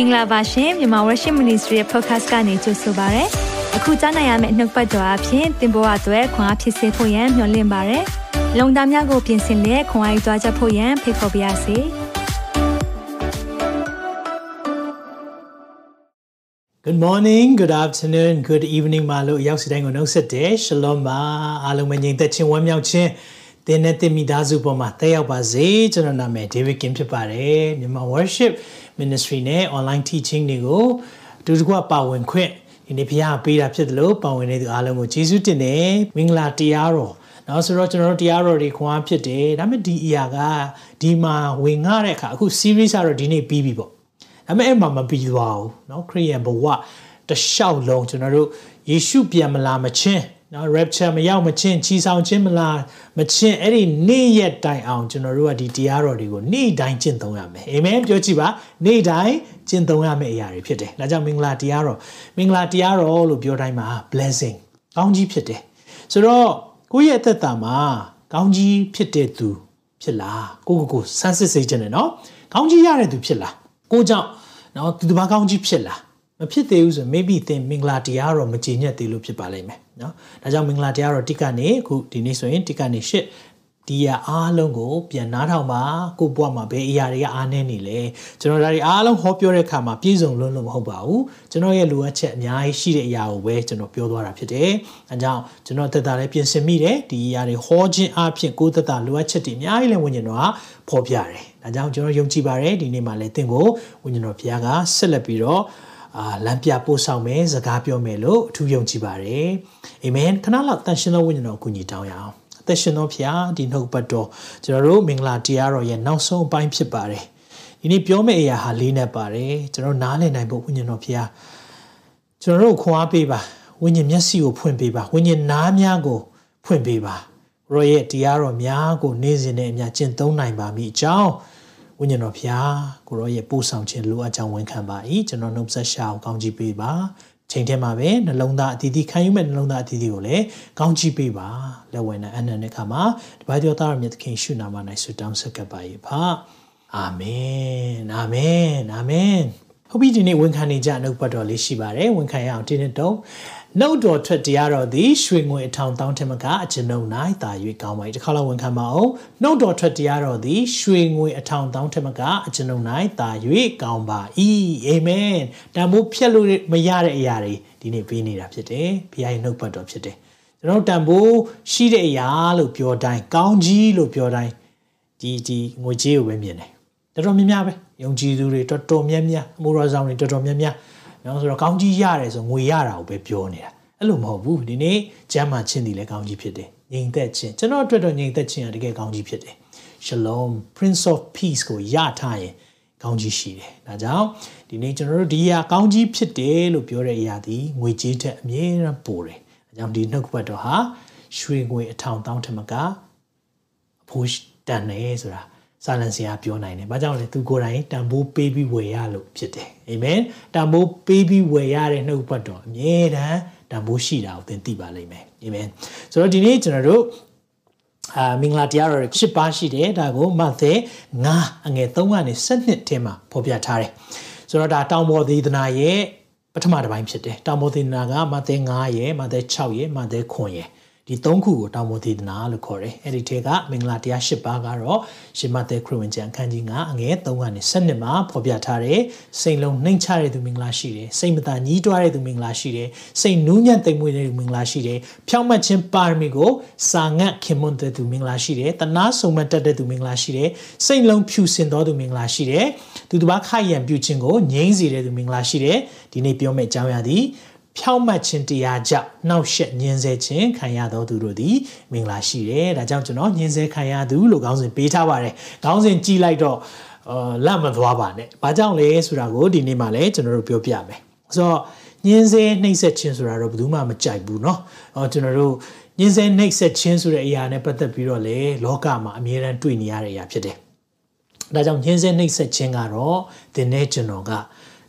င်္ဂလာပါရှင်မြန်မာ Worship Ministry ရဲ့ podcast ကနေကြိုဆိုပါရစေ။အခုကြားနိုင်ရမယ့်နှုတ်ပတ်တော်အဖြစ်သင်ပေါ်အပ်ွယ်ခွန်အားဖြစ်စေဖို့ယံမျှဝင့်ပါရစေ။လုံတာများကိုပြင်ဆင်လက်ခွန်အားယူကြားချက်ဖို့ယံဖိတ်ခေါ်ပါရစေ။ Good morning, good afternoon, good evening မလို့ရောက်စီတိုင်းကိုနှုတ်ဆက်တယ် Shalom ပါအားလုံးပဲညီသက်ချင်းဝမ်းမြောက်ခြင်းသင်နဲ့သင်မိသားစုပေါ်မှာတက်ရောက်ပါစေကျွန်တော်နာမည် David Kim ဖြစ်ပါတယ်မြန်မာ worship ministry နဲ့ online teaching တွေကိုတူတကွပါဝင်ခွင့်ဒီနေ့ဘုရားပေးတာဖြစ်တယ်လို့ပါဝင်နေသူအားလုံးကိုယေရှုတင်တယ်မင်္ဂလာတရားတော်နော်ဆိုတော့ကျွန်တော်တို့တရားတော်တွေခွန်အားဖြစ်တယ်ဒါပေမဲ့ဒီအရာကဒီမှာဝင်ငှတဲ့အခါအခု series ကတော့ဒီနေ့ပြီးပြီပေါ့ဒါပေမဲ့အဲ့မှာမပြီးသွားဘူးနော်ခရိယန်ဘဝတလျှောက်လုံးကျွန်တော်တို့ယေရှုပြန်မလာမချင်း နော် rapture မရောက်မချင်းချီဆောင်ခြင်းမလားမချင်းအဲ့ဒီနေ့ရက်တိုင်အောင်ကျွန်တော်တို့ကဒီတရားတော်တွေကိုနေ့တိုင်းကျင့်သုံးရမယ်အာမင်ပြောကြည့်ပါနေ့တိုင်းကျင့်သုံးရမယ့်အရာတွေဖြစ်တယ်ဒါကြောင့်မင်္ဂလာတရားတော်မင်္ဂလာတရားတော်လို့ပြောတိုင်းမှာ blessing ကောင်းကြီးဖြစ်တယ်ဆိုတော့ကိုယ့်ရဲ့အသက်တာမှာကောင်းကြီးဖြစ်တဲ့သူဖြစ်လားကိုကိုကိုစမ်းစစ်စေခြင်းနဲ့နော်ကောင်းကြီးရတဲ့သူဖြစ်လားကိုကြောင့်နော်သူတစ်ပါးကောင်းကြီးဖြစ်လား မဖြစ်သေးဘူးဆိုရင် maybe သင်မင်္ဂလာတရားတော့မကြည်ညက်သေးလို့ဖြစ်ပါလိမ့်မယ်เนาะဒါကြောင့်မင်္ဂလာတရားတော့တိကနေအခုဒီနေ့ဆိုရင်တိကနေရှစ်ဒီရအားလုံးကိုပြန်နားထောင်ပါကိုဘွားမှာဘယ်အရာတွေကအားနည်းနေလဲကျွန်တော်ဒါတွေအားလုံးဟောပြောတဲ့အခါမှာပြည့်စုံလွန်းလို့မဟုတ်ပါဘူးကျွန်တော်ရဲ့လိုအပ်ချက်အများကြီးရှိတဲ့အရာကိုပဲကျွန်တော်ပြောသွားတာဖြစ်တယ်အဲကြောင့်ကျွန်တော်သက်တာလည်းပြင်ဆင်မိတယ်ဒီအရာတွေဟောခြင်းအပြင်ကိုသက်တာလိုအပ်ချက်တွေအများကြီးလည်းဝิญဉ်တော်ကဖော်ပြတယ်ဒါကြောင့်ကျွန်တော်ယုံကြည်ပါတယ်ဒီနေ့မှလည်းသင်ကိုဝิญဉ်တော်ဘုရားကဆက်လက်ပြီးတော့ အာလမ်းပြပို့ဆောင်မယ်စကားပြောမယ်လို့အထူးယုံကြည်ပါတယ်အာမင်ခဏလောက်တန်ရှင်သောဝိညာဉ်တော်ကိုညီတောင်းရအောင်အသက်ရှင်သောဖခင်ဒီနှုတ်ပတ်တော်ကျွန်တော်တို့မင်္ဂလာတရားတော်ရဲ့နောက်ဆုံးအပိုင်းဖြစ်ပါတယ်ဒီနေ့ပြောမယ့်အရာဟာလေးနဲ့ပါတယ်ကျွန်တော်နားလည်နိုင်ဖို့ဝိညာဉ်တော်ဖခင်ကျွန်တော်တို့ခွန်အားပေးပါဝိညာဉ်မျက်စိကိုဖွင့်ပေးပါဝိညာဉ်နားများကိုဖွင့်ပေးပါရောရဲ့တရားတော်များကိုနေ့စဉ်နဲ့အများကျင့်သုံးနိုင်ပါမိအကြောင်း ဝိညာဉ်တော်ဖျားကိုရောရဲ့ပို့ဆောင်ခြင်းလိုအပ်ကြောင်းဝန်ခံပါ၏ကျွန်တော်နှုတ်ဆက်ရှာအောင်ကောင်းချီးပေးပါချိန်ထဲမှာပဲနှလုံးသားအသီးသီးခံယူမဲ့နှလုံးသားအသီးသီးကိုလည်းကောင်းချီးပေးပါလက်ဝဲနဲ့အနန္တခါမှာတပါးတော်သားရမြတ်သခင်ရှုနာမ၌ဆုတောင်းဆက်ကပ်ပါ၏ဖအာမင်အာမင်အာမင်ဟုတ်ပြီဒီနေ့ဝန်ခံနေကြနှုတ်ပတ်တော်လေးရှိပါတယ်ဝန်ခံရအောင်တင်းတော့ နှုတ်တော်ထွက်တရားတော်သည်ရွှေငွေအထောင်တောင်းထမကအကျွန်ုပ်၌တာ၍ကောင်းပါ၏တစ်ခါလောက်ဝန်ခံပါအောင်နှုတ်တော်ထွက်တရားတော်သည်ရွှေငွေအထောင်တောင်းထမကအကျွန်ုပ်၌တာ၍ကောင်းပါ၏အာမင်တန်ဖိုးဖြတ်လို့မရတဲ့အရာတွေဒီနေ့ပေးနေတာဖြစ်တယ်ဘုရားရဲ့နှုတ်ပတ်တော်ဖြစ်တယ်ကျွန်တော်တန်ဖိုးရှိတဲ့အရာလို့ပြောတိုင်းကောင်းကြီးလို့ပြောတိုင်းဒီဒီငွေကြေးကိုပဲမြင်တယ်တော်တော်များများပဲယုံကြည်သူတွေတော်တော်များများအမှုတော်ဆောင်တွေတော်တော်များများ နော်ဆိုတော့ကောင်းကြီးရတယ်ဆိုငွေရတာကိုပဲပြောနေတာအဲ့လိုမဟုတ်ဘူးဒီနေ့ကျမ်းမာခြင်းဒီလည်းကောင်းကြီးဖြစ်တယ်ငြိမ်သက်ခြင်းကျွန်တော်အတွက်တော့ငြိမ်သက်ခြင်းကတကယ်ကောင်းကြီးဖြစ်တယ် Shalom Prince of Peace ကိုရထားရင်ကောင်းကြီးရှိတယ်ဒါကြောင့်ဒီနေ့ကျွန်တော်တို့ဒီအရာကောင်းကြီးဖြစ်တယ်လို့ပြောတဲ့အရာဒီငွေကြေးထက်အမြဲတမ်းပိုတယ်ဒါကြောင့်ဒီနှုတ်ကပတ်တော်ဟာရွှေငွေအထောင်တောင်းထမကအဖိုးတန်နေဆိုတာ စာလန်ဆရာပြောနိုင်တယ်။ဘာကြောင့်လဲသူကိုယ်တိုင်တန်ဖိုးပေးပြီးဝယ်ရလို့ဖြစ်တယ်။အာမင်။တန်ဖိုးပေးပြီးဝယ်ရတဲ့နှုတ်ပတ်တော်အမြဲတမ်းတန်ဖိုးရှိတာကိုသင်သိပါလိမ့်မယ်။အာမင်။ဆိုတော့ဒီနေ့ကျွန်တော်တို့အာမင်္ဂလာတရားတော်၈ပါးရှိတယ်ဒါကိုမဿဲ9အငယ်3ကနေ7ထဲမှာဖော်ပြထားတယ်။ဆိုတော့ဒါတောင်ပေါ်သေဒနာရဲ့ပထမတစ်ပိုင်းဖြစ်တယ်။တောင်ပေါ်သေဒနာကမဿဲ9ရဲ့မဿဲ6ရဲ့မဿဲ9ရဲ့ ဒီသုံးခုကိုတောင်းပေါ်သေဒနာလို့ခေါ်တယ်အဲ့ဒီထဲကမင်္ဂလာတရား၈ပါးကတော့ရှင်မသက်ခရစ်ဝင်ကျမ်းအခန်းကြီး9အငယ်3ကနေ7မှာဖော်ပြထားတယ်စိတ်လုံးနှိမ့်ချတဲ့သူမင်္ဂလာရှိတယ်စိတ်မသာညှိတွားတဲ့သူမင်္ဂလာရှိတယ်စိတ်နူးညံ့သိမ်မွေ့တဲ့သူမင်္ဂလာရှိတယ်ဖြောင့်မတ်ခြင်းပါရမီကိုစာငတ်ခင်မွန်းတဲ့သူမင်္ဂလာရှိတယ်တနာဆုံမတက်တဲ့သူမင်္ဂလာရှိတယ်စိတ်လုံးဖြူစင်သောသူမင်္ဂလာရှိတယ်သူတစ်ပါးခိုက်ရန်ပြုခြင်းကိုငြိမ်းစေတဲ့သူမင်္ဂလာရှိတယ်ဒီနေ့ပြောမယ့်အကြောင်းအရာသည် ဖြောင့်မတ်ခြင်းတရားကြောင့်နှောက်ယှက်ညှင်းဆဲခြင်းခံရသောသူတို့သည်မင်္ဂလာရှိတယ်။ဒါကြောင့်ကျွန်တော်ညှင်းဆဲခံရသူလို့ခေါင်းစဉ်ပေးထားပါတယ်။ခေါင်းစဉ်ကြည့်လိုက်တော့အာလက်မသွားပါနဲ့။ဘာကြောင့်လဲဆိုတာကိုဒီနေ့မှလည်းကျွန်တော်တို့ပြောပြမယ်။ဆိုတော့ညှင်းဆဲနှိပ်စက်ခြင်းဆိုတာတော့ဘယ်သူမှမကြိုက်ဘူးเนาะ။အော်ကျွန်တော်တို့ညှင်းဆဲနှိပ်စက်ခြင်းဆိုတဲ့အရာနဲ့ပတ်သက်ပြီးတော့လေလောကမှာအမြဲတမ်းတွေ့နေရတဲ့အရာဖြစ်တယ်။ဒါကြောင့်ညှင်းဆဲနှိပ်စက်ခြင်းကတော့ဒီနေ့ကျွန်တော်က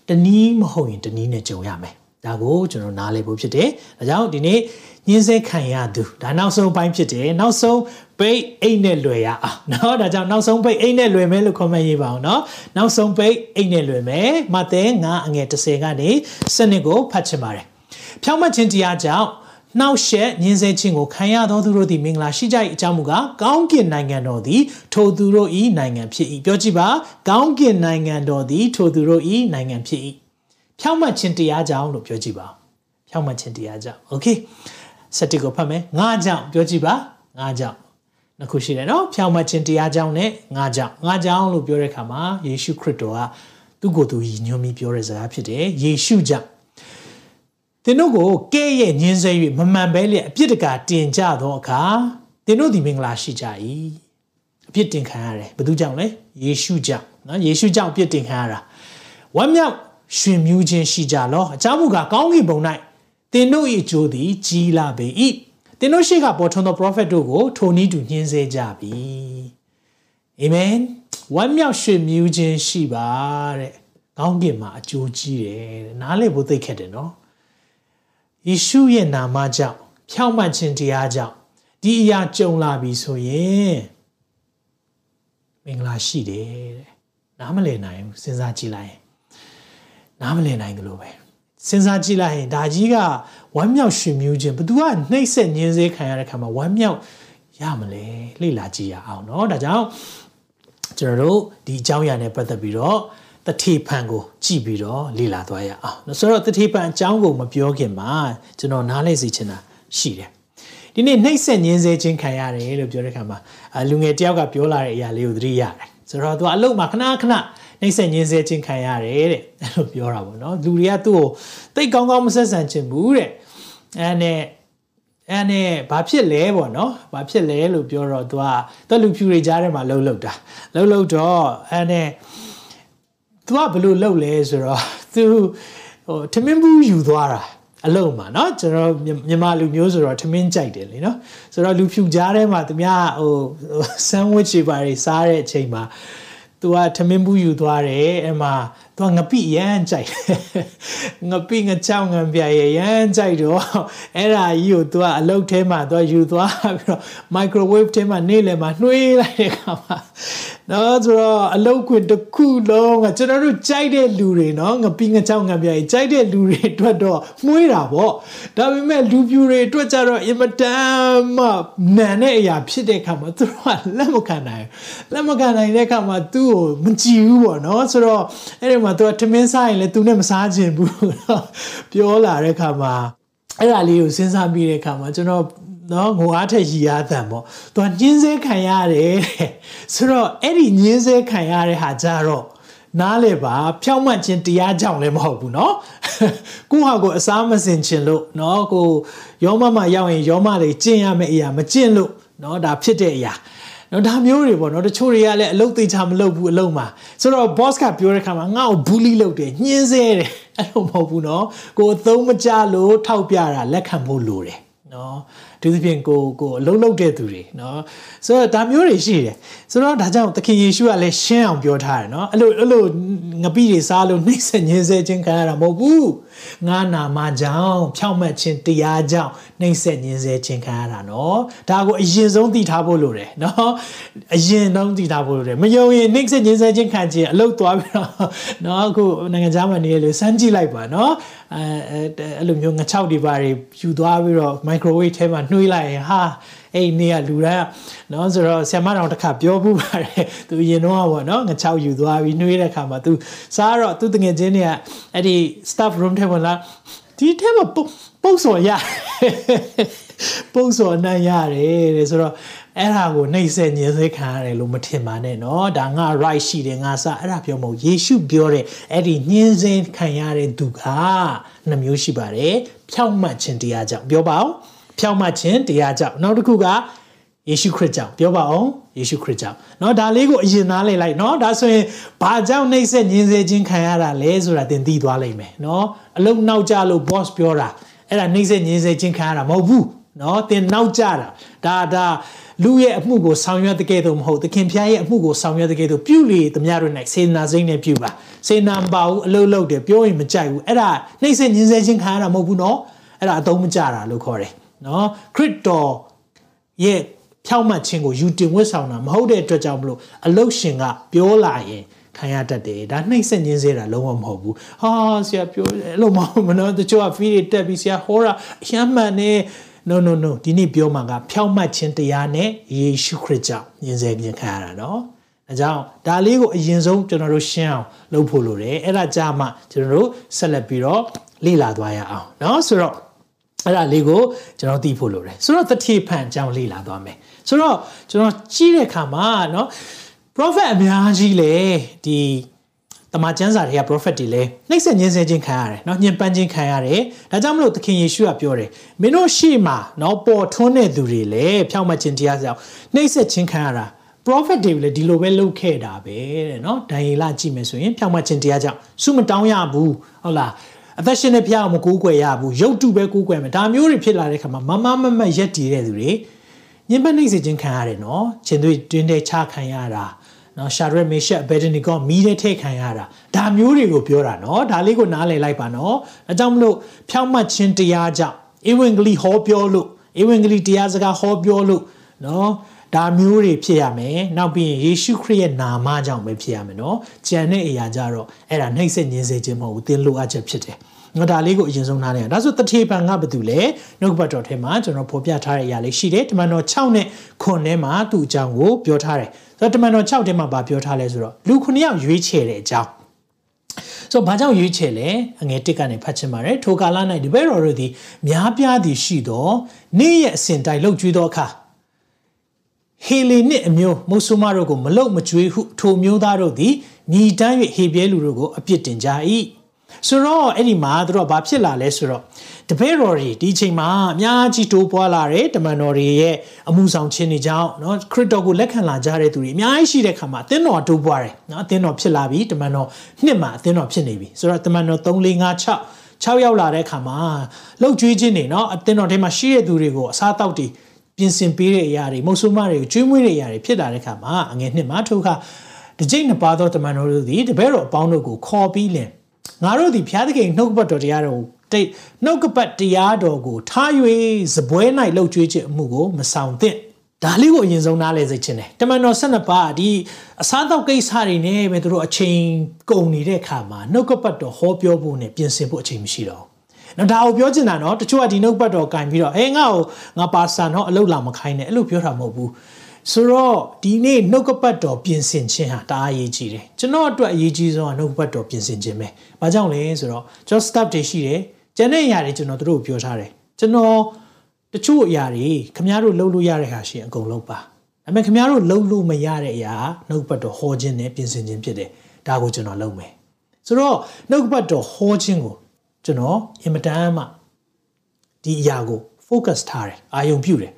တနည်းမဟုတ်ရင်တနည်းနဲ့ကြုံရမယ်။ ဒါကိုကျွန်တော်နားလည်ဖို့ဖြစ်တယ်။ဒါကြောင့်ဒီနေ့ည ညှင်းဆဲခံရသူဒါနောက်ဆုံးပိုင်းဖြစ်တယ်နောက်ဆုံးပိတ်အိတ်နဲ့လွယ်ရအောင်เนาะဒါကြောင့်နောက်ဆုံးပိတ်အိတ်နဲ့လွယ်မယ်လို့ comment ရေးပါအောင်เนาะနောက်ဆုံးပိတ်အိတ်နဲ့လွယ်မယ်မဿဲ9အငယ်30ကနေစနစ်ကိုဖတ်ချင်ပါတယ်ဖြောင်းမခြင်းတရားကြောင့်နှောက်ရှက်ညင်းဆဲခြင်းကိုခံရသောသူတို့သည်မင်္ဂလာရှိကြ၏အကြောင်းမူကားကောင်းကင်နိုင်ငံတော်သည်ထိုသူတို့၏နိုင်ငံဖြစ်၏ပြောကြည့်ပါကောင်းကင်နိုင်ငံတော်သည်ထိုသူတို့၏နိုင်ငံဖြစ်၏ ဖြောင်းမခြင်းတရားကြောင့်လို့ပြောကြည့်ပါဖြောင်းမခြင်းတရားကြောင့်โอเคစတိကိုဖတ်မယ်ငါကြောင့်ပြောကြည့်ပါငါကြောင့်နှစ်ခုရှိတယ်နော်ဖြောင်းမခြင်းတရားကြောင့်နဲ့ငါကြောင့်ငါကြောင့်လို့ပြောတဲ့အခါမှာယေရှုခရစ်တော်ကသူ့ကိုယ်သူရည်ညွှန်းပြီးပြောတဲ့စကားဖြစ်တယ်ယေရှုကြောင့်သင်တို့ကိုကဲ့ရဲ့ညင်းဆဲ၍မမှန်ပဲလျက်အပြစ်တကာတင်ကြသောအခါသင်တို့ဒီမင်္ဂလာရှိကြ၏အပြစ်တင်ခံရတယ်ဘယ်သူကြောင့်လဲယေရှုကြောင့်နော်ယေရှုကြောင့်အပြစ်တင်ခံရတာဝမ်းမြောက် ရှင်မြူးခြင်းရှိကြလောအကြောင်းမူကားကောင်းကင်ဘုံ၌သင်တို့၏အကျိုးသည်ကြီးလာပေ၏သင်တို့ရှိကပေါ်ထွန်းသော prophet တို့ကိုထိုနည်းတူညှင်းဆဲကြပြီအာမင်ဝမ်းမြောက်ရှင်မြူးခြင်းရှိပါတဲ့ကောင်းကင်မှာအကျိုးကြီးတယ်တဲ့နားလည်ဖို့သိခဲ့တယ်နော်ယေရှုရဲ့နာမကြောင့်ဖြောင့်မတ်ခြင်းတရားကြောင့်ဒီအရာကြုံလာပြီဆိုရင်မင်္ဂလာရှိတယ်တဲ့နားမလည်နိုင်ဘူးစဉ်းစားကြည့်လိုက်ရင် နားမလည်နိုင်တယ်လို့ပဲစဉ်းစားကြည့်လိုက်ရင်ဒါကြီးကဝမ်းမြောက်ရှင်မြူးခြင်းဘသူကနှိမ့်ဆက်ညင်းစေးခံရတဲ့ခါမှာဝမ်းမြောက်ရမလဲလေ့လာကြည့်ရအောင်เนาะဒါကြောင့်ကျွန်တော်တို့ဒီအကြောင်းအရာနဲ့ပတ်သက်ပြီးတော့တတိဖန်ကိုကြည့်ပြီးတော့လေ့လာသွားရအောင်ဆိုတော့တတိဖန်အကြောင်းကိုမပြောခင်မှာကျွန်တော်နားလည်စီချင်တာရှိတယ်ဒီနေ့နှိမ့်ဆက်ညင်းစေခြင်းခံရတယ်လို့ပြောတဲ့ခါမှာလူငယ်တယောက်ကပြောလာတဲ့အရာလေးကိုသတိရတယ်ဆိုတော့သူကအလုပ်မှာခဏခဏ နှိမ့်ဆက်ညင်းစေခြင်းခံရတယ်တဲ့အဲ့လိုပြောတာပေါ့နော်လူတွေကသူ့ကိုတိတ်ကောင်းကောင်းမဆက်ဆံချင်ဘူးတဲ့အဲ့နဲ့အဲ့နဲ့ဘာဖြစ်လဲပေါ့နော်ဘာဖြစ်လဲလို့ပြောတော့သူကသူလူဖြူတွေကြားထဲမှာလှုပ်လှုပ်တာလှုပ်လှုပ်တော့အဲ့နဲ့သူကဘယ်လိုလှုပ်လဲဆိုတော့သူဟိုထမင်းဘူးယူသွားတာအလုံးမှာเนาะကျွန်တော်မြန်မာလူမျိုးဆိုတော့ထမင်းကြိုက်တယ်လေเนาะဆိုတော့လူဖြူကြားထဲမှာသူများဟိုဆန်ဝစ်တွေပါတွေစားတဲ့အချိန်မှာ သူကထမင်းဘူးယူသွားတယ်အဲ့မှာသူကငပိရမ်းကြိုက်ငပိငချောင်းငံပြရရမ်းကြိုက်တော့အဲ့ဒါကြီးကိုသူကအလုတ်ထဲမှာသူကယူသွားပြီးတော့ microwave ထဲမှာနေ့လယ်မှာနှွေးလိုက်တဲ့အခါမှာ နော်ဆိုတော့အလုတ်ခွင်တစ်ခုလုံးကကျွန်တော်တို့ကြိုက်တဲ့လူတွေနော်ငပိငချောင်းငံပြရကြိုက်တဲ့လူတွေအတွက်တော့မှုေးတာပေါ့ဒါပေမဲ့လူပြူတွေအတွက်ကြတော့အင်မတန်မှနန်တဲ့အရာဖြစ်တဲ့အခါမှာသူတို့ကလက်မခံနိုင်လက်မခံနိုင်တဲ့အခါမှာသူ့ကိုမကြည့်ဘူးပေါ့နော်ဆိုတော့အဲ့ဒီမှာသူကထမင်းစားရင်လည်းသူနဲ့မစားခြင်းဘူးပြောလာတဲ့အခါမှာအဲ့ဒါလေးကိုစဉ်းစားပြီးတဲ့အခါမှာကျွန်တော် နော်ငိုအားထက်ရည်အားတန်ပေါ့သူကညင်းစဲခံရတယ်တဲ့ဆိုတော့အဲ့ဒီညင်းစဲခံရတဲ့ဟာကြတော့နားလေပါဖြောင့်မတ်ခြင်းတရားကြောင့်လည်းမဟုတ်ဘူးเนาะကိုဟာကိုအစားမစင်ခြင်းလို့เนาะကိုယောမမရောက်ရင်ယောမတွေကျင့်ရမယ့်အရာမကျင့်လို့เนาะဒါဖြစ်တဲ့အရာနော်ဒါမျိုးတွေပေါ့နော်တချို့တွေကလည်းအလုပ်သေးချာမလုပ်ဘူးအလုပ်မှာဆိုတော့ boss ကပြောတဲ့ခါမှာငါ့ကို bully လုပ်တယ်ညှင်းဆဲတယ်အဲ့လိုမဟုတ်ဘူးနော်ကိုအသုံးမကျလို့ထောက်ပြတာလက်ခံဖို့လိုတယ်နော် သူသဖြင့်ကိုကိုအလုံးလုံးတဲ့သူတွေနော်ဆိုတော့ဒါမျိုးတွေရှိတယ်ဆိုတော့ဒါကြောင့်သခင်ယေရှုကလည်းရှင်းအောင်ပြောထားတယ်နော်အဲ့လိုအဲ့လိုငပိတွေစားလို့နှိမ့်ဆက်ညင်းဆဲခြင်းခံရတာမဟုတ်ဘူး ငါနာမကြောင့်ဖြောင့်မတ်ခြင်းတရားကြောင့်နှိမ့်ဆက်ညင်းဆဲခြင်းခံရတာနော်ဒါကိုအရင်ဆုံးသိထားဖို့လိုတယ်နော်အရင်ဆုံးသိထားဖို့လိုတယ်မယုံရင်နှိမ့်ဆက်ညင်းဆဲခြင်းခံခြင်းအလုတ်သွားပြီးတော့နော်အခုနိုင်ငံခြားမှာနေရလို့စမ်းကြည့်လိုက်ပါနော်အဲအဲ့လိုမျိုးငချောက်တွေပါတွေယူသွားပြီးတော့ microwave ထဲမှာနှွှေးလိုက်ရင်ဟာ အဲ့ဒီနေ့ကလူတိုင်းเนาะဆိုတော့ဆ iam မတော်တစ်ခါပြောမှုပါတယ်သူရင်တော့ပေါ့เนาะငချောက်ယူသွားပြီးနှွေးတဲ့ခါမှာသူစားတော့သူတငယ်ချင်းတွေကအဲ့ဒီ staff room ထဲမှာလာဒီထဲမှာပုတ်စော်ရပုတ်စော်နိုင်ရတယ်တဲ့ဆိုတော့အဲ့ဒါကိုနှိမ့်ဆက်ညှင်းဆဲခံရတယ်လို့မထင်ပါနဲ့เนาะဒါငါ right ရှိတယ်ငါစအဲ့ဒါပြောမဟုတ်ယေရှုပြောတဲ့အဲ့ဒီညှင်းဆဲခံရတဲ့သူကနှမျိုးရှိပါတယ်ဖြောင့်မတ်ခြင်းတရားကြောင့်ပြောပါအောင် ဖြောင့်မတ်ခြင်းတရားကြောင့်နောက်တစ်ခုကယေရှုခရစ်ကြောင့်ပြောပါအောင်ယေရှုခရစ်ကြောင့်เนาะဒါလေးကိုအရင်သားလိုက်လိုက်เนาะဒါဆိုရင်ဘာကြောင့်နှိမ့်ဆက်ညှင်းဆဲခြင်းခံရတာလဲဆိုတာသင်သိသွားလိမ့်မယ်เนาะအလုံးနောက်ကြလို့ boss ပြောတာအဲ့ဒါနှိမ့်ဆက်ညှင်းဆဲခြင်းခံရတာမဟုတ်ဘူးเนาะသင်နောက်ကြတာဒါဒါလူရဲ့အမှုကိုဆောင်ရွက်တဲ့ကဲ့သို့မဟုတ်သခင်ဖျားရဲ့အမှုကိုဆောင်ရွက်တဲ့ကဲ့သို့ပြုလေသမျှတို့၌စေနာစိမ့်နဲ့ပြုပါစေနာမပါဘူးအလုတ်လုတ်တယ်ပြောရင်မကြိုက်ဘူးအဲ့ဒါနှိမ့်ဆက်ညှင်းဆဲခြင်းခံရတာမဟုတ်ဘူးเนาะအဲ့ဒါအသုံးမကျတာလို့ခေါ်တယ် နော်ခရစ်တော်ရဲ့ဖြောက်မှတ်ခြင်းကိုယူတင်ဝတ်ဆောင်တာမဟုတ်တဲ့အတွက်ကြောင့်မလို့အလုတ်ရှင်ကပြောလာရင်ခံရတတ်တယ်ဒါနှိမ့်ဆက်ခြင်းစေတာလုံးဝမဟုတ်ဘူးဟာဆရာပြောတယ်အဲ့လိုမဟုတ်မနော်တချို့ကဖီးတွေတက်ပြီးဆရာဟောတာအယမ်းမှန်နေ no no no ဒီနေ့ပြောမှာကဖြောက်မှတ်ခြင်းတရားနဲ့ယေရှုခရစ်ကြောင့်ယဉ်စေခြင်းခံရတာနော်အဲကြောင့်ဒါလေးကိုအရင်ဆုံးကျွန်တော်တို့ရှင်းအောင်လုပ်ဖို့လိုတယ်အဲ့ဒါကြမှာကျွန်တော်တို့ဆက်လက်ပြီးတော့လေ့လာသွားရအောင်เนาะဆိုတော့ အဲ့ဒါလေးကိုကျွန်တော်သိဖို့လိုတယ်ဆိုတော့တတိဖန်အကြောင်းလေ့လာသွားမယ်ဆိုတော့ကျွန်တော်ကြီးတဲ့အခါမှာเนาะ prophet အများကြီးလေဒီတမန်ကျမ်းစာတွေက prophet တွေလည်းနှိမ့်ဆက်ညှင်းဆဲခြင်းခံရတယ်เนาะညှဉ်းပန်းခြင်းခံရတယ်ဒါကြောင့်မလို့သခင်ယေရှုကပြောတယ်မင်းတို့ရှေ့မှာเนาะပေါ်ထွန်းတဲ့သူတွေလည်းဖြောင့်မတ်ခြင်းတရားကြောင့်နှိမ့်ဆက်ခြင်းခံရတာ prophet တွေလည်းဒီလိုပဲလုပ်ခဲ့တာပဲတဲ့เนาะဒံယေလကြည့်မယ်ဆိုရင်ဖြောင့်မတ်ခြင်းတရားကြောင့်စုမတောင်းရဘူးဟုတ်လား အသက်ရှင်တဲ့ဖះကိုမကိုးကွယ်ရဘူးရုပ်တုပဲကိုးကွယ်မယ်ဒါမျိုးတွေဖြစ်လာတဲ့ခါမှာမမမမရက်တည်တဲ့သူတွေညှဉ်းပန်းနှိပ်စက်ခြင်းခံရတယ်နော်ခြင်းတွေတွင်တဲ့ချခံရတာနော်ရှာရက်မေရှက်ဘက်ဒနီကောမီးတဲ့ထဲခံရတာဒါမျိုးတွေကိုပြောတာနော်ဒါလေးကိုနားလည်လိုက်ပါနော်အကြောင်းမလို့ဖြောင့်မတ်ခြင်းတရားကြောင့်ဧဝံဂေလိဟောပြောလို့ဧဝံဂေလိတရားစကားဟောပြောလို့နော်ဒါမျိုးတွေဖြစ်ရမယ်နောက်ပြီးရင်ယေရှုခရစ်ရဲ့နာမကြောင့်ပဲဖြစ်ရမယ်နော်ကြံတဲ့အရာကြတော့အဲ့ဒါနှိမ့်ဆက်ညင်းစေခြင်းမဟုတ်ဘူးသင်လိုအပ်ချက်ဖြစ်တယ် ငါဒါလေးကိုအရင်ဆုံးနားလဲဒါဆိုတထေပံကဘာတူလဲနှုတ်ဘတ်တော်ထဲမှာကျွန်တော်ဖော်ပြထားတဲ့အရာလေးရှိတယ်တမန်တော်6နဲ့9ထဲမှာသူ့အကြောင်းကိုပြောထားတယ်ဆိုတော့တမန်တော်6ထဲမှာဗာပြောထားလဲဆိုတော့လူ9ယောက်ရွေးချယ်တဲ့အကြောင်းဆိုတော့ဘာကြောင့်ရွေးချယ်လဲအငယ်တစ်ကနေဖတ်ချင်ပါတယ်ထိုကာလ၌ဒီဘဲတော်တို့သည်များပြားသည်ရှိသောနေ့ရက်အစဉ်တိုင်းလှုပ်ကြွေးသောအခါဟေလေနစ်အမျိုးမုဆုမတို့ကိုမလုတ်မကြွေးဟုထိုမျိုးသားတို့သည်ညီတန်း၍ဟေပြဲလူတို့ကိုအပြစ်တင်ကြ၏ ဆိုတော့အဲ့ဒီမှာတို့ကဘာဖြစ်လာလဲဆိုတော့တပည့်တော်တွေဒီချိန်မှာအများကြီးတိုးပွားလာတယ်တမန်တော်တွေရဲ့အမှုဆောင်ခြင်းတွေကြောင့်เนาะခရစ်တော်ကိုလက်ခံလာကြတဲ့သူတွေအများကြီးရှိတဲ့ခါမှာအသင်းတော်တိုးပွားတယ်เนาะအသင်းတော်ဖြစ်လာပြီတမန်တော်နှစ်မှာအသင်းတော်ဖြစ်နေပြီဆိုတော့တမန်တော်3 4 5 6 6ရောက်လာတဲ့ခါမှာလှုပ်ကြွေးခြင်းတွေเนาะအသင်းတော်ထဲမှာရှိတဲ့သူတွေကိုအစားတောက်တွေပြင်ဆင်ပေးတဲ့အရာတွေမုတ်ဆိုးမတွေကိုကျွေးမွေးတဲ့အရာတွေဖြစ်လာတဲ့ခါမှာအငယ်နှစ်မှာထိုခါတကြိတ်နှစ်ပါးသောတမန်တော်တို့သည်တပည့်တော်အပေါင်းတို့ကိုခေါ်ပြီးလင် ငါတို့သည်ဘုရားသခင်နှုတ်ကပတ်တော်တရားတော်တိတ်နှုတ်ကပတ်တရားတော်ကိုထား၍ဇပွဲ၌လှုပ်ကြွေးခြင်းအမှုကိုမဆောင်သင့်ဒါလေးကိုအရင်ဆုံးနားလည်စေချင်တယ်တမန်တော်၁၂ပါးဒီအစားအသောက်ကိစ္စတွေနဲ့ပဲသူတို့အချိန်ကုန်နေတဲ့အခါမှာနှုတ်ကပတ်တော်ဟောပြောဖို့နဲ့ပြင်ဆင်ဖို့အချိန်မရှိတော့နော်ဒါကိုပြောချင်တာနော်တချို့ကဒီနှုတ်ပတ်တော်ကင်ပြီးတော့ဟဲငါ့ကိုငါပါစာနော်အလုပ်လာမခိုင်းနဲ့အဲ့လိုပြောတာမဟုတ်ဘူး ဆိုတော့ဒီနေ့နှုတ်ကပတ်တော်ပြင်ဆင်ခြင်းဟာတအားအရေးကြီးတယ်ကျွန်တော်အတွက်အရေးကြီးဆုံးကနှုတ်ကပတ်တော်ပြင်ဆင်ခြင်းပဲ။ဘာကြောင့်လဲဆိုတော့ကျွန်တော် staff တွေရှိတယ်ကျန်တဲ့အရာတွေကျွန်တော်တို့ပြောထားတယ်ကျွန်တော်တချို့အရာတွေခင်ဗျားတို့လုပ်လို့ရတဲ့ဟာရှိရင်အကုန်လုပ်ပါဒါပေမဲ့ခင်ဗျားတို့လုပ်လို့မရတဲ့အရာနှုတ်ပတ်တော်ဟောခြင်းနဲ့ပြင်ဆင်ခြင်းဖြစ်တယ်ဒါကိုကျွန်တော်လုပ်မယ်ဆိုတော့နှုတ်ပတ်တော်ဟောခြင်းကိုကျွန်တော်အင်မတန်မှဒီအရာကို focus ထားတယ်အာယုံပြုတယ်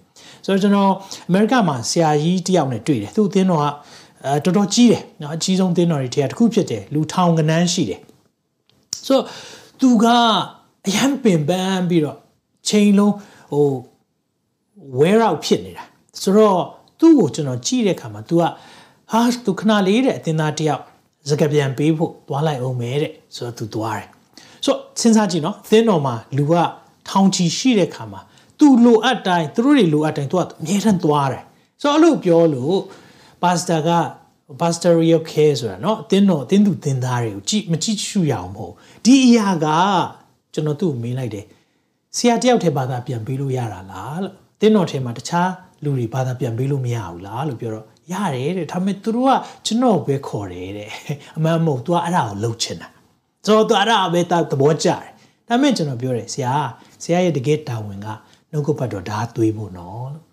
ဆိုတော့ကျွန်တော်အမေရိကမှာဆရာကြီးတယောက်နဲ့တွေ့တယ်သူ့အသင်းတော်ကအဲတော်တော်ကြီးတယ်နော်အကြီးဆုံးအသင်းတော်တွေထဲကတစ်ခုဖြစ်တယ်လူထောင်ကနန်းရှိတယ်ဆိုတော့သူကအရန်ပင်ပန်းပြီးတော့ချိန်လုံးဟို wear out ဖြစ်နေတာဆိုတော့သူ့ကိုကျွန်တော်ကြည့်တဲ့အခါမှာ तू ကဟာသူခဏလေးတဲ့အတင်သားတယောက်စကပြန်ပေးဖို့သွားလိုက်အောင်မဲတဲ့ဆိုတော့ तू သွားတယ်ဆိုတော့စဉ်းစားကြည့်နော်အသင်းတော်မှာလူကထောင်ချီရှိတဲ့ခါမှာ သူလိုအပ်တိုင်းသူတို့တွေလိုအပ်တိုင်းသူကအမြဲတမ်းသွားတယ်ဆိုတော့အဲ့လိုပြောလို့ပါစတာက pastoral care ဆိုတာเนาะအတင်းတော်အတင်းသူတင်သားတွေကိုကြည့်မကြည့်ရှုရအောင်မဟုတ်ဒီအရာကကျွန်တော်သူ့ကိုမေးလိုက်တယ်ဆရာတယောက်ထဲဘာသာပြန်ပေးလို့ရတာလားလို့အတင်းတော်ထဲမှာတခြားလူတွေဘာသာပြန်ပေးလို့မရဘူးလားလို့ပြောတော့ရတယ်တဲ့ဒါပေမဲ့သူတို့ကကျွန်တော်ပဲခေါ်တယ်တဲ့အမှန်မဟုတ်သူကအဲ့ဒါကိုလှုပ်ချင်တာဆိုတော့သူအဲ့ဒါပဲသဘောကျတယ်ဒါပေမဲ့ကျွန်တော်ပြောတယ်ဆရာဆရာရဲ့တကယ်တာဝန်က နှုတ်ကပတ်တော်ဓာတ်သွေးဖို့နော်လို့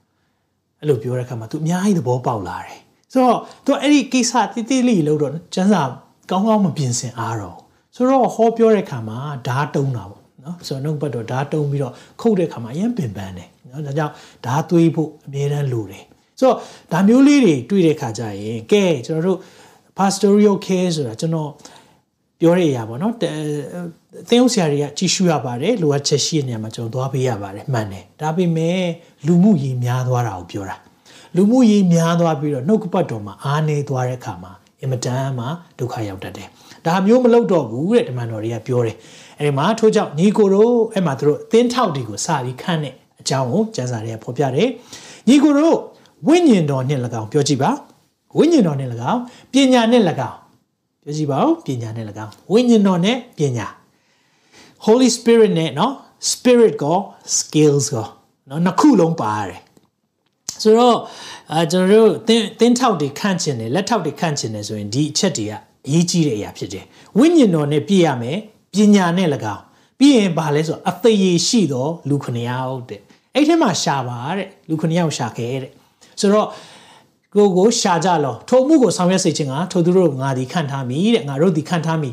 အဲ့လိုပြောတဲ့အခါမှာ तू အများကြီးသဘောပေါက်လာတယ်ဆိုတော့ तू အဲ့ဒီကိစ္စတိတိလေးလို့တော့ကျန်းစာကောင်းကောင်းမပြင်ဆင်အားတော့ဆိုတော့ဟောပြောတဲ့အခါမှာဓာတ်တုံးတာပေါ့နော်ဆိုတော့နှုတ်ပတ်တော်ဓာတ်တုံးပြီးတော့ခုတ်တဲ့အခါမှာအရင်ပင်ပန်းတယ်နော်ဒါကြောင့်ဓာတ်သွေးဖို့အမြဲတမ်းလိုတယ်ဆိုတော့ဒါမျိုးလေးတွေတွေ့တဲ့ခါကျရင်ကဲကျွန်တော်တို့ pastoral care ဆိုတာကျွန်တော် ပြောရရပါတော့သင်းဥဆရာတွေကကြည့်ရှုရပါတယ်လိုအပ်ချက်ရှိတဲ့နေရာမှာကျွန်တော်သွားပေးရပါတယ်မှန်တယ်ဒါပေမဲ့လူမှုရေးများသွားတာကိုပြောတာလူမှုရေးများသွားပြီးတော့နှုတ်ကပတ်တော်မှာအားနေသွားတဲ့အခါမှာအင်မတန်မှဒုက္ခရောက်တတ်တယ်ဒါမျိုးမလုပ်တော့ဘူးတဲ့တမန်တော်တွေကပြောတယ်အဲဒီမှာထို့ကြောင့်ညီကိုတို့အဲ့မှာသူတို့အသင်းထောက်တွေကိုစပြီးခန့်တဲ့အကြောင်းကိုကျမ်းစာထဲဖော်ပြတယ်ညီကိုတို့ဝိညာဉ်တော်နှင့်၎င်းပြောကြည့်ပါဝိညာဉ်တော်နှင့်၎င်းပညာနှင့်၎င်းပြော ကြည့်ပါဦးပညာနှင့်၎င်းဝိညာဉ်တော်နဲ့ပညာ Holy Spirit နဲ့เนาะ Spirit ကို skills ကိုเนาะနှစ်ခုလုံးပါရတယ်ဆိုတော့အဲကျွန်တော်တို့သင်သင်ထောက်တွေခန့်ချင်တယ်လက်ထောက်တွေခန့်ချင်တယ်ဆိုရင်ဒီအချက်တွေကအရေးကြီးတဲ့အရာဖြစ်တယ်ဝိညာဉ်တော်နဲ့ပြည့်ရမယ်ပညာနဲ့၎င်းပြီးရင်ဘာလဲဆိုတော့အသေးရရှိသောလူခဏယောက်တဲ့အဲ့ထဲမှာရှာပါတဲ့လူခဏယောက်ရှာခဲ့တဲ့ဆိုတော့ ကိုကိုရှာကြလောထိုမှုကိုဆောင်ရွက်စေခြင်းကထိုသူတို့ငါဒီခန့်ထားမိတဲ့ငါတို့ဒီခန့်ထားမိ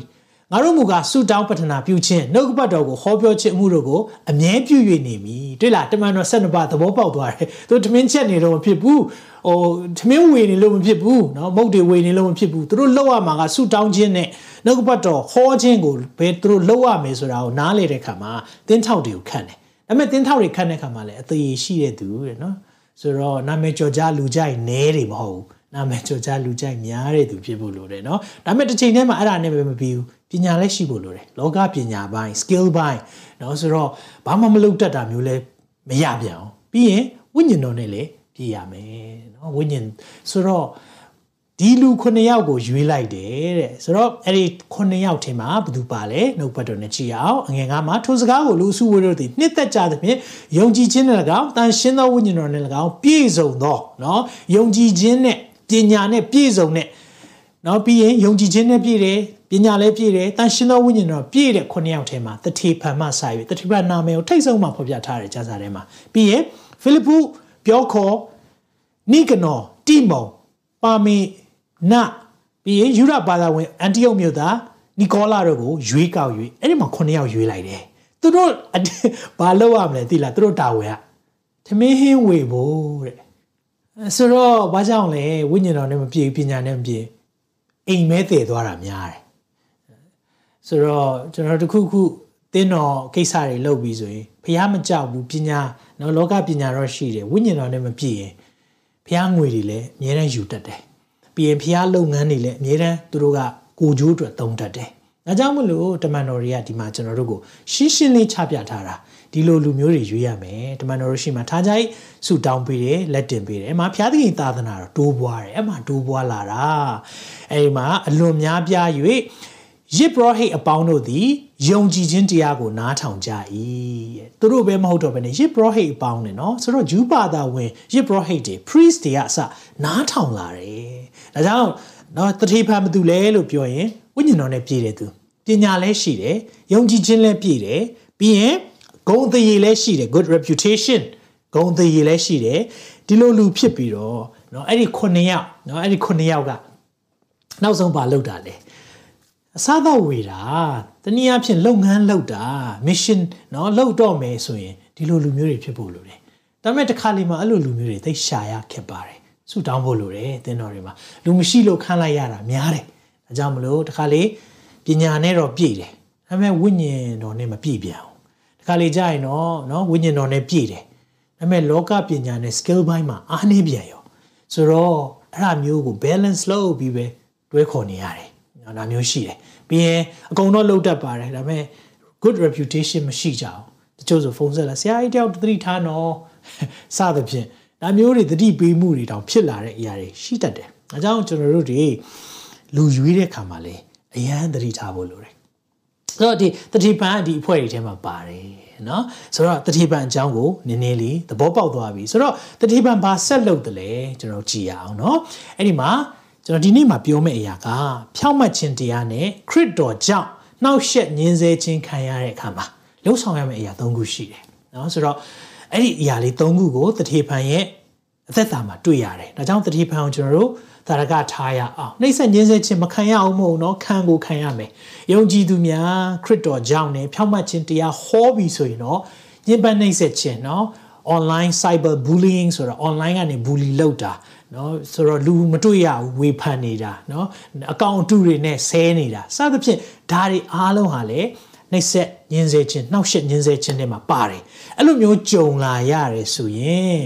ငါတို့မူကဆုတောင်းပတနာပြုခြင်းနှုတ်ကပတ်တော်ကိုဟောပြောခြင်းအမှုတို့ကိုအမြဲပြု၍နေမည်တွေ့လားတမန်တော်12ပါးသဘောပေါက်သွားတယ်သူထမင်းချက်နေတော့မဖြစ်ဘူးဟိုထမင်းဝေနေလို့မဖြစ်ဘူးเนาะမုတ်တွေဝေနေလို့မဖြစ်ဘူးသူတို့လောက်ရမှာကဆုတောင်းခြင်းနဲ့နှုတ်ကပတ်တော်ဟောခြင်းကိုဘယ်သူတို့လောက်ရမယ်ဆိုတာကိုနားလေတဲ့ခါမှာတင်းထောက်တွေကိုခန့်တယ်ဒါပေမဲ့တင်းထောက်တွေခန့်တဲ့ခါမှာလည်းအသေးရှိတဲ့သူတဲ့เนาะ ဆိုတော့နာမည်ကျော်ကြားလူကြိုက်နဲတွေမဟုတ်ဘူးနာမည်ကျော်ကြားလူကြိုက်များတဲ့သူဖြစ်ဖို့လိုတယ်เนาะဒါပေမဲ့တစ်ချိန်တည်းမှာအဲ့ဒါနဲ့ပဲမပြီးဘူးပညာလည်းရှိဖို့လိုတယ်လောကပညာပိုင်း skill ပိုင်းเนาะဆိုတော့ဘာမှမလုပ်တတ်တာမျိုးလည်းမရပြန်အောင်ပြီးရင်ဝိညာဉ်တော်နဲ့လည်းပြည့်ရမယ်เนาะဝိညာဉ်ဆိုတော့ ဒီလူ9ယောက်ကိုရွေးလိုက်တယ်တဲ့ဆိုတော့အဲ့ဒီ9ယောက်ထဲမှာဘယ်သူပါလဲနှုတ်ပတ်တော်နဲ့ကြည့်အောင်အငယ်ကမှာထိုစကားကိုလူစုဝေတို့သည်နှစ်သက်ကြသဖြင့်ယုံကြည်ခြင်းနဲ့၎င်းတန်ရှင်းသောဝိညာဉ်တော်နဲ့၎င်းပြည့်စုံသောเนาะယုံကြည်ခြင်းနဲ့ပညာနဲ့ပြည့်စုံတဲ့เนาะပြီးရင်ယုံကြည်ခြင်းနဲ့ပြည့်တယ်ပညာလည်းပြည့်တယ်တန်ရှင်းသောဝိညာဉ်တော်ပြည့်တဲ့9ယောက်ထဲမှာတတိဖန်မှစာ၍တတိဖန်နာမည်ကိုထိတ်ဆုံးမှဖော်ပြထားတယ်ကျမ်းစာထဲမှာပြီးရင်ဖိလိပ္ပုပြောခေါ်နိကနော်တိမုံပါမေ နပြီးရင်ယူရဘာသာဝင်အန်တီယုတ်မြို့သားနီကောလာတို့ကိုရွေးကောက်၍အဲ့ဒီမှာ9ယောက်ရွေးလိုက်တယ်သူတို့ဘာလုပ်ရမလဲသိလားသူတို့တာဝန်ကသမင်းဟင်းဝေဖို့တဲ့ဆိုတော့ဘာကြောင့်လဲဝိညာဉ်တော်နဲ့မပြည့်ပညာနဲ့မပြည့်အိမ်မဲတည်သွားတာများတယ်ဆိုတော့ကျွန်တော်တခုခုတင်းတော်ကိစ္စတွေလုပ်ပြီးဆိုရင်ဖះမကြောက်ဘူးပညာနော်လောကပညာတော့ရှိတယ်ဝိညာဉ်တော်နဲ့မပြည့်ရင်ဖះငွေတွေလည်းအများနဲ့ယူတတ်တယ် ပြင်ဖျားလုပ်ငန်းတွေလည်းအများတန်းသူတို့ကကိုကျိုးအတွက်သုံးတတ်တယ်။ဒါကြောင့်မလို့တမန်တော်တွေကဒီမှာကျွန်တော်တို့ကိုရှင်းရှင်းလေးချပြထားတာဒီလိုလူမျိုးတွေရွေးရမယ်တမန်တော်ရှိမှထားကြိုက်ဆူတောင်းပေးတယ်လက်တင်ပေးတယ်အမှဘုရားသခင်သာသနာတော်တိုးပွားတယ်အမှတိုးပွားလာတာအဲဒီမှာအလွန်များပြား၍ယစ်ပရောဟိတ်အပေါင်းတို့သည်ယုံကြည်ခြင်းတရားကိုနားထောင်ကြ၏သူတို့ပဲမဟုတ်တော့ဘဲနဲ့ယစ်ပရောဟိတ်အပေါင်းနဲ့နော်ဆိုတော့ဂျူးပါတာဝင်ယစ်ပရောဟိတ်တွေ priest တွေကအစနားထောင်လာတယ် ဒါကြောင့်เนาะတတိဖန်မသူလဲလို့ပြောရင်ဝိညာဉ်တော်နဲ့ပြည့်တယ်သူပညာလည်းရှိတယ်ယုံကြည်ခြင်းလည်းပြည့်တယ်ပြီးရင်ဂုဏ်သရေလည်းရှိတယ် good reputation ဂုဏ်သရေလည်းရှိတယ်ဒီလိုလူဖြစ်ပြီးတော့เนาะအဲ့ဒီ9ယောက်เนาะအဲ့ဒီ9ယောက်ကနောက်ဆုံးပါလောက်တာလေအစားတော့ဝေတာတနည်းအားဖြင့်လုပ်ငန်းလုပ်တာ mission เนาะလုပ်တော့မယ်ဆိုရင်ဒီလိုလူမျိုးတွေဖြစ်ဖို့လိုတယ်ဒါပေမဲ့တစ်ခါလေမှအဲ့လိုလူမျိုးတွေသိရှာရခက်ပါတယ် ဆူတောင်းဖို့လိုတယ်သင်တော်တွေမှာလူမရှိလို့ခံလိုက်ရတာများတယ်ဒါကြောင့်မလို့တခါလေပညာနဲ့တော့ပြည့်တယ်ဒါပေမဲ့ဝိညာဉ်တော်နဲ့မပြည့်ပြန်ဘူးတခါလေကြာရင်တော့နော်ဝိညာဉ်တော်နဲ့ပြည့်တယ်ဒါပေမဲ့လောကပညာနဲ့ skill ဘိုင်းမှာအားနည်းပြန်ရောဆိုတော့အဲ့ဒါမျိုးကို balance လုပ်ပြီးပဲတွဲခေါ်နေရတယ်နော်ဒါမျိုးရှိတယ်ပြီးရင်အကုန်တော့လုတ်တတ်ပါတယ်ဒါပေမဲ့ good reputation မရှိကြအောင်တချို့ဆိုဖုန်းဆက်လာဆရာကြီးတယောက်တတိထားနော်စသဖြင့် ဒါမျိုးတွေသတိပေးမှုတွေတောင်ဖြစ်လာတဲ့အရာတွေရှိတတ်တယ်။အကြောင်းကျွန်တော်တို့တွေလူရွေးတဲ့ခါမှာလေအရန်သတိထားဖို့လိုတယ်။ဆိုတော့ဒီသတိပန်ဒီအဖွဲ့တွေထဲမှာပါတယ်နော်။ဆိုတော့သတိပန်အကြောင်းကိုနည်းနည်းလေးသဘောပေါက်သွားပြီ။ဆိုတော့သတိပန်ဘာဆက်လုပ်တယ်လဲကျွန်တော်ကြည့်ရအောင်နော်။အဲ့ဒီမှာကျွန်တော်ဒီနေ့မှာပြောမယ့်အရာကဖြောင့်မတ်ခြင်းတရားနဲ့ခရစ်တော်ကြောင့်နှောက်ယှက်ညှင်းဆဲခြင်းခံရတဲ့အခါမှာလှုပ်ဆောင်ရမယ့်အရာ၃ခုရှိတယ်။နော်ဆိုတော့ အဲ့ဒီအရာလေး၃ခုကိုတထေဖန်ရဲ့အသက်တာမှာတွေ့ရတယ်။ဒါကြောင့်တတိပံကိုကျွန်တော်တို့သာရကထားရအောင်။နှိမ့်ဆက်ညှင်းဆဲခြင်းမခံရအောင်မဟုတ်နော်ခံကိုခံရမယ်။ယုံကြည်သူများခရစ်တော်ကြောင့်နဲ့ဖြောင့်မတ်ခြင်းတရားဟောပြီးဆိုရင်တော့ညှဉ်းပန်းနှိမ့်ဆက်ခြင်းနော် online cyber bullying ဆိုတာ online ကနေ bully လုပ်တာနော်ဆိုတော့လူမတွေ့ရဘူးဝေဖန်နေတာနော်အကောင့်အတုတွေနဲ့ဆဲနေတာစသဖြင့်ဒါတွေအားလုံးဟာလည်း နှိပ်ဆက်ညင်းစေခြင်းနှောက်ယှက်ညင်းစေခြင်းတွေမှာပါတယ်အဲ့လိုမျိုးကြုံလာရတယ်ဆိုရင်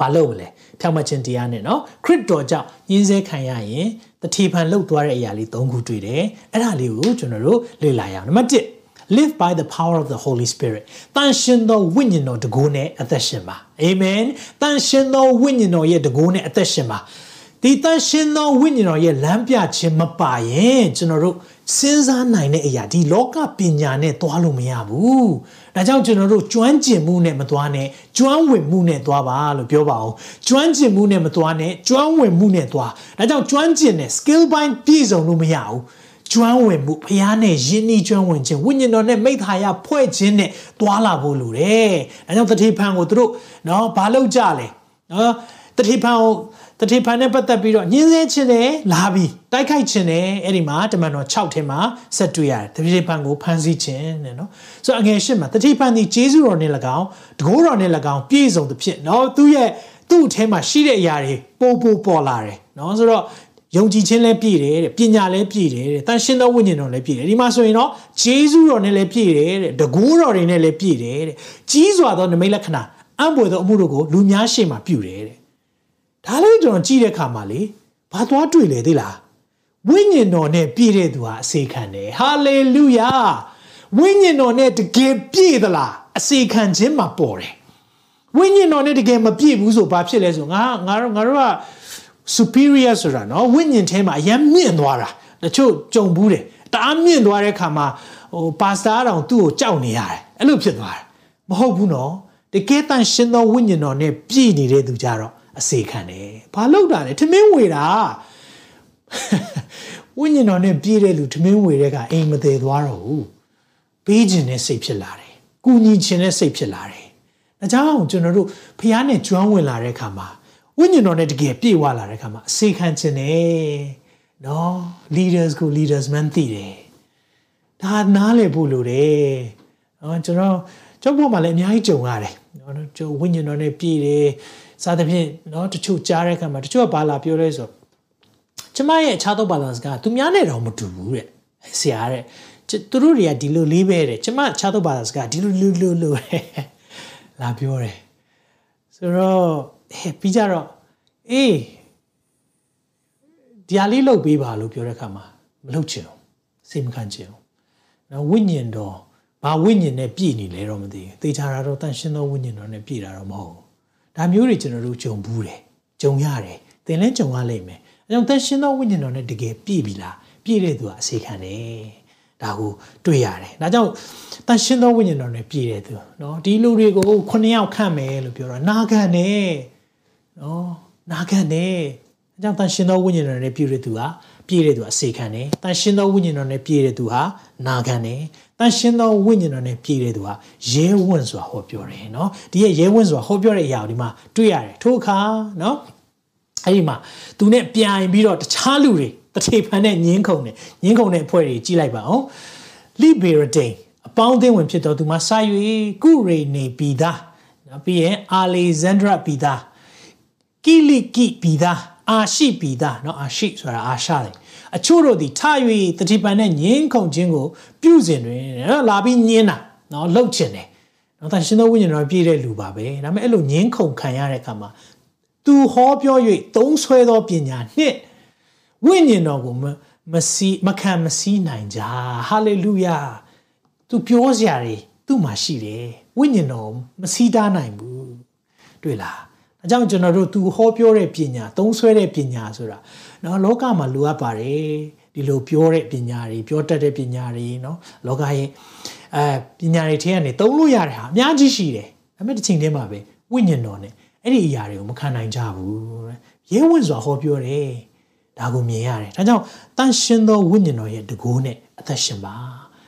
ဘာလုပ်မလဲဖြောင့်မတ်ခြင်းတရားနဲ့နော်ခရစ်တော်ကြောင့်ညင်းစေခံရရင်တတိပံလှုပ်သွားတဲ့အရာလေး၃ခုတွေ့တယ်အဲ့ဒါလေးကိုကျွန်တော်တို့လေ့လာရအောင်နံပါတ်1 live by the power of the holy spirit တန်ရှင်သောဝိညာဉ်တော်တကူနဲ့အသက်ရှင်ပါ amen တန်ရှင်သောဝိညာဉ်တော်ရဲ့တကူနဲ့အသက်ရှင်ပါဒီတန်ရှင်သောဝိညာဉ်တော်ရဲ့လမ်းပြခြင်းမပါရင်ကျွန်တော်တို့ စဉ်းစားနိုင်တဲ့အရာဒီလောကပညာနဲ့သွားလို့မရဘူး။ဒါကြောင့်ကျွန်တော်တို့ကျွမ်းကျင်မှုနဲ့မသွားနဲ့ကျွမ်းဝင်မှုနဲ့သွားပါလို့ပြောပါအောင်။ကျွမ်းကျင်မှုနဲ့မသွားနဲ့ကျွမ်းဝင်မှုနဲ့သွား။ဒါကြောင့်ကျွမ်းကျင်တဲ့ skill ပိုင်းပြည့်စုံလို့မရဘူး။ကျွမ်းဝင်မှုဖျားနဲ့ယဉ်ဤကျွမ်းဝင်ခြင်းဝိညာဉ်တော်နဲ့မိသားရဖွဲ့ခြင်းနဲ့သွားလာဖို့လိုတယ်။ဒါကြောင့်တတိဖန်ကိုသူတို့နော်ဘာလုပ်ကြလဲ။နော် တတိဖန်ကိုတတိဖန်နဲ့ပတ်သက်ပြီးတော့ညင်းဆဲခြင်းနဲ့လာပြီးတိုက်ခိုက်ခြင်းနဲ့အဲ့ဒီမှာတမန်တော်6ထဲမှာဆက်တွေ့ရတယ်တတိဖန်ကိုဖန်ဆီးခြင်းနဲ့နော်ဆိုတော့အငယ်ရှစ်မှာတတိဖန်ဒီဂျေဇုတော်နဲ့၎င်းတကိုးတော်နဲ့၎င်းပြည့်စုံသဖြင့်နော်သူ့ရဲ့သူ့အထဲမှာရှိတဲ့အရာတွေပို့ပို့ပေါ်လာတယ်နော်ဆိုတော့ယုံကြည်ခြင်းလည်းပြည့်တယ်တဲ့ပညာလည်းပြည့်တယ်တဲ့တန်ရှင်းသောဝိညာဉ်တော်လည်းပြည့်တယ်ဒီမှာဆိုရင်တော့ဂျေဇုတော်နဲ့လည်းပြည့်တယ်တဲ့တကူတော်တွေနဲ့လည်းပြည့်တယ်တဲ့ကြီးစွာသောနမိတ်လက္ခဏာအံ့ဖွယ်သောအမှုတို့ကိုလူများရှေ့မှာပြုတယ်တဲ့ ဒါလေးကျွန်တော်ကြည့်တဲ့အခါမှာလေဘာသွားတွေ့လေသိလားဝိညာဉ်တော်နဲ့ပြည့်တဲ့သူဟာအစေခံတယ်ဟာလေလုယာဝိညာဉ်တော်နဲ့တကယ်ပြည့်သလားအစေခံခြင်းမှာပေါ်တယ်ဝိညာဉ်တော်နဲ့တကယ်မပြည့်ဘူးဆိုဘာဖြစ်လဲဆိုငါငါတို့ငါတို့က superior ဆိုတာနော်ဝိညာဉ်ထဲမှာအရင်မြင့်သွားတာတချို့ကြုံဘူးတယ်တအားမြင့်သွားတဲ့ခါမှာဟိုပါစတာတောင်သူ့ကိုကြောက်နေရတယ်အဲ့လိုဖြစ်သွားတယ်မဟုတ်ဘူးနော်တကယ်တန်ရှင်သောဝိညာဉ်တော်နဲ့ပြည့်နေတဲ့သူကြတော့ အစေခံတယ်ဘာလို့တာလဲထမင်းဝေတာဝိညာဉ်တော်နဲ့ပြည့်တဲ့လူထမင်းဝေတဲ့ကအိမ်မသေးသွားတော့ဘူးပေးခြင်းနဲ့စိတ်ဖြစ်လာတယ်ကုညီခြင်းနဲ့စိတ်ဖြစ်လာတယ်ဒါကြောင့်ကျွန်တော်တို့ဖះနဲ့ကျွမ်းဝင်လာတဲ့အခါမှာဝိညာဉ်တော်နဲ့တကယ်ပြည့်ဝလာတဲ့အခါမှာအစေခံခြင်းနဲ့နော် leaders ကို leaders man သိတယ်ဒါနားလည်ဖို့လိုတယ်နော်ကျွန်တော်ကျောင်းပေါ်မှာလည်းအများကြီးကြုံရတယ် နော်ကျုပ်ဝိညာဉ်တော်နဲ့ပြည့်တယ်စသဖြင့်နော်တချို့ကြားတဲ့အခါမှာတချို့ကဘာလာပြောလဲဆိုတော့ကျမရဲ့အခြားသောဘာသာစကားသူများနဲ့တော့မတူဘူးတဲ့ဆရာတဲ့သူတို့တွေကဒီလိုလေးပဲတဲ့ကျမအခြားသောဘာသာစကားဒီလိုလိုလိုလိုလာပြောတယ်ဆိုတော့ဟဲ့ပြီးကြတော့အေးဒီအားလေးလုပ်ပေးပါလို့ပြောတဲ့အခါမှာမလုပ်ချင်ဘူးစိတ်မခံချင်ဘူးနော်ဝိညာဉ်တော် ဘာဝိညာဉ်နဲ့ပြည့်နေလဲတော့မသိဘူး။သေချာတာတော့တန်ရှင်းသောဝိညာဉ်တော်နဲ့ပြည့်တာတော့မဟုတ်ဘူး။ဒါမျိုးတွေကျွန်တော်တို့ကြုံဘူးတယ်။ကြုံရတယ်။သင်လည်းကြုံရလိမ့်မယ်။အဲကြောင့်တန်ရှင်းသောဝိညာဉ်တော်နဲ့တကယ်ပြည့်ပြီလား။ပြည့်တဲ့သူကအစေခံတယ်။ဒါကိုတွေ့ရတယ်။ဒါကြောင့်တန်ရှင်းသောဝိညာဉ်တော်နဲ့ပြည့်တဲ့သူနော်ဒီလူတွေကို9ယောက်ခန့်မယ်လို့ပြောတာနာခံတယ်။နော်နာခံတယ်။အဲကြောင့်တန်ရှင်းသောဝိညာဉ်တော်နဲ့ပြည့်တဲ့သူက ပြည့်တဲ့သူအစေခံတယ်တန်ရှင်သောဝိညာဉ်တော်နဲ့ပြည့်တဲ့သူဟာနာခံတယ်တန်ရှင်သောဝိညာဉ်တော်နဲ့ပြည့်တဲ့သူဟာရဲဝံ့စွာဟောပြောတယ်เนาะဒီရဲ့ရဲဝံ့စွာဟောပြောတဲ့အရာကိုဒီမှာတွေ့ရတယ်ထို့အခါเนาะအဲ့ဒီမှာသူနဲ့ပြိုင်ပြီးတော့တခြားလူတွေတထေဖန်နဲ့ညင်းခုန်နဲ့ညင်းခုန်တဲ့အဖွဲ့တွေကြီးလိုက်ပါအောင်လိဘေရဒိန်အပေါင်းအသင်းဝင်ဖြစ်တော်သူမှာစာ၍ကုရေနေပီသားနော်ပြီးရင်အာလေဇန်ဒရာပီသားကီလီကီပီသား အာရှိပီသားเนาะအာရှိဆိုတာအာရှတယ်အချို့တို့ဒီထ၍တတိပန်နဲ့ညင်းခုန်ခြင်းကိုပြုစဉ်တွင်နော်လာပြီးညင်းတာနော်လှုပ်ချင်တယ်နော်တန်ရှင်သောဝိညာဉ်တော်ပြည့်တဲ့လူပါပဲဒါပေမဲ့အဲ့လိုညင်းခုန်ခံရတဲ့အခါမှာသူဟောပြော၍သုံးဆွဲသောပညာနှင့်ဝိညာဉ်တော်ကိုမစီမခံမစီနိုင်ကြဟာလေလုယာသူပြောစရာတွေသူ့မှာရှိတယ်ဝိညာဉ်တော်မစီးတားနိုင်ဘူးတွေ့လား အကြောင်းကျွန်တော်တို့သူဟောပြောတဲ့ပညာသုံးဆွဲတဲ့ပညာဆိုတာနော်လောကမှာလိုအပ်ပါတယ်ဒီလိုပြောတဲ့ပညာတွေပြောတတ်တဲ့ပညာတွေနော်လောကရဲ့အဲပညာတွေထဲကနေသုံးလို့ရတဲ့ဟာအများကြီးရှိတယ်ဒါပေမဲ့တစ်ချိန်တည်းမှာပဲဝိညာဉ်တော်နဲ့အဲ့ဒီအရာတွေကိုမခံနိုင်ကြဘူးရဲဝံ့စွာဟောပြောတယ်ဒါကိုမြင်ရတယ်ဒါကြောင့်တန်ရှင်သောဝိညာဉ်တော်ရဲ့တကူနဲ့အသက်ရှင်ပါ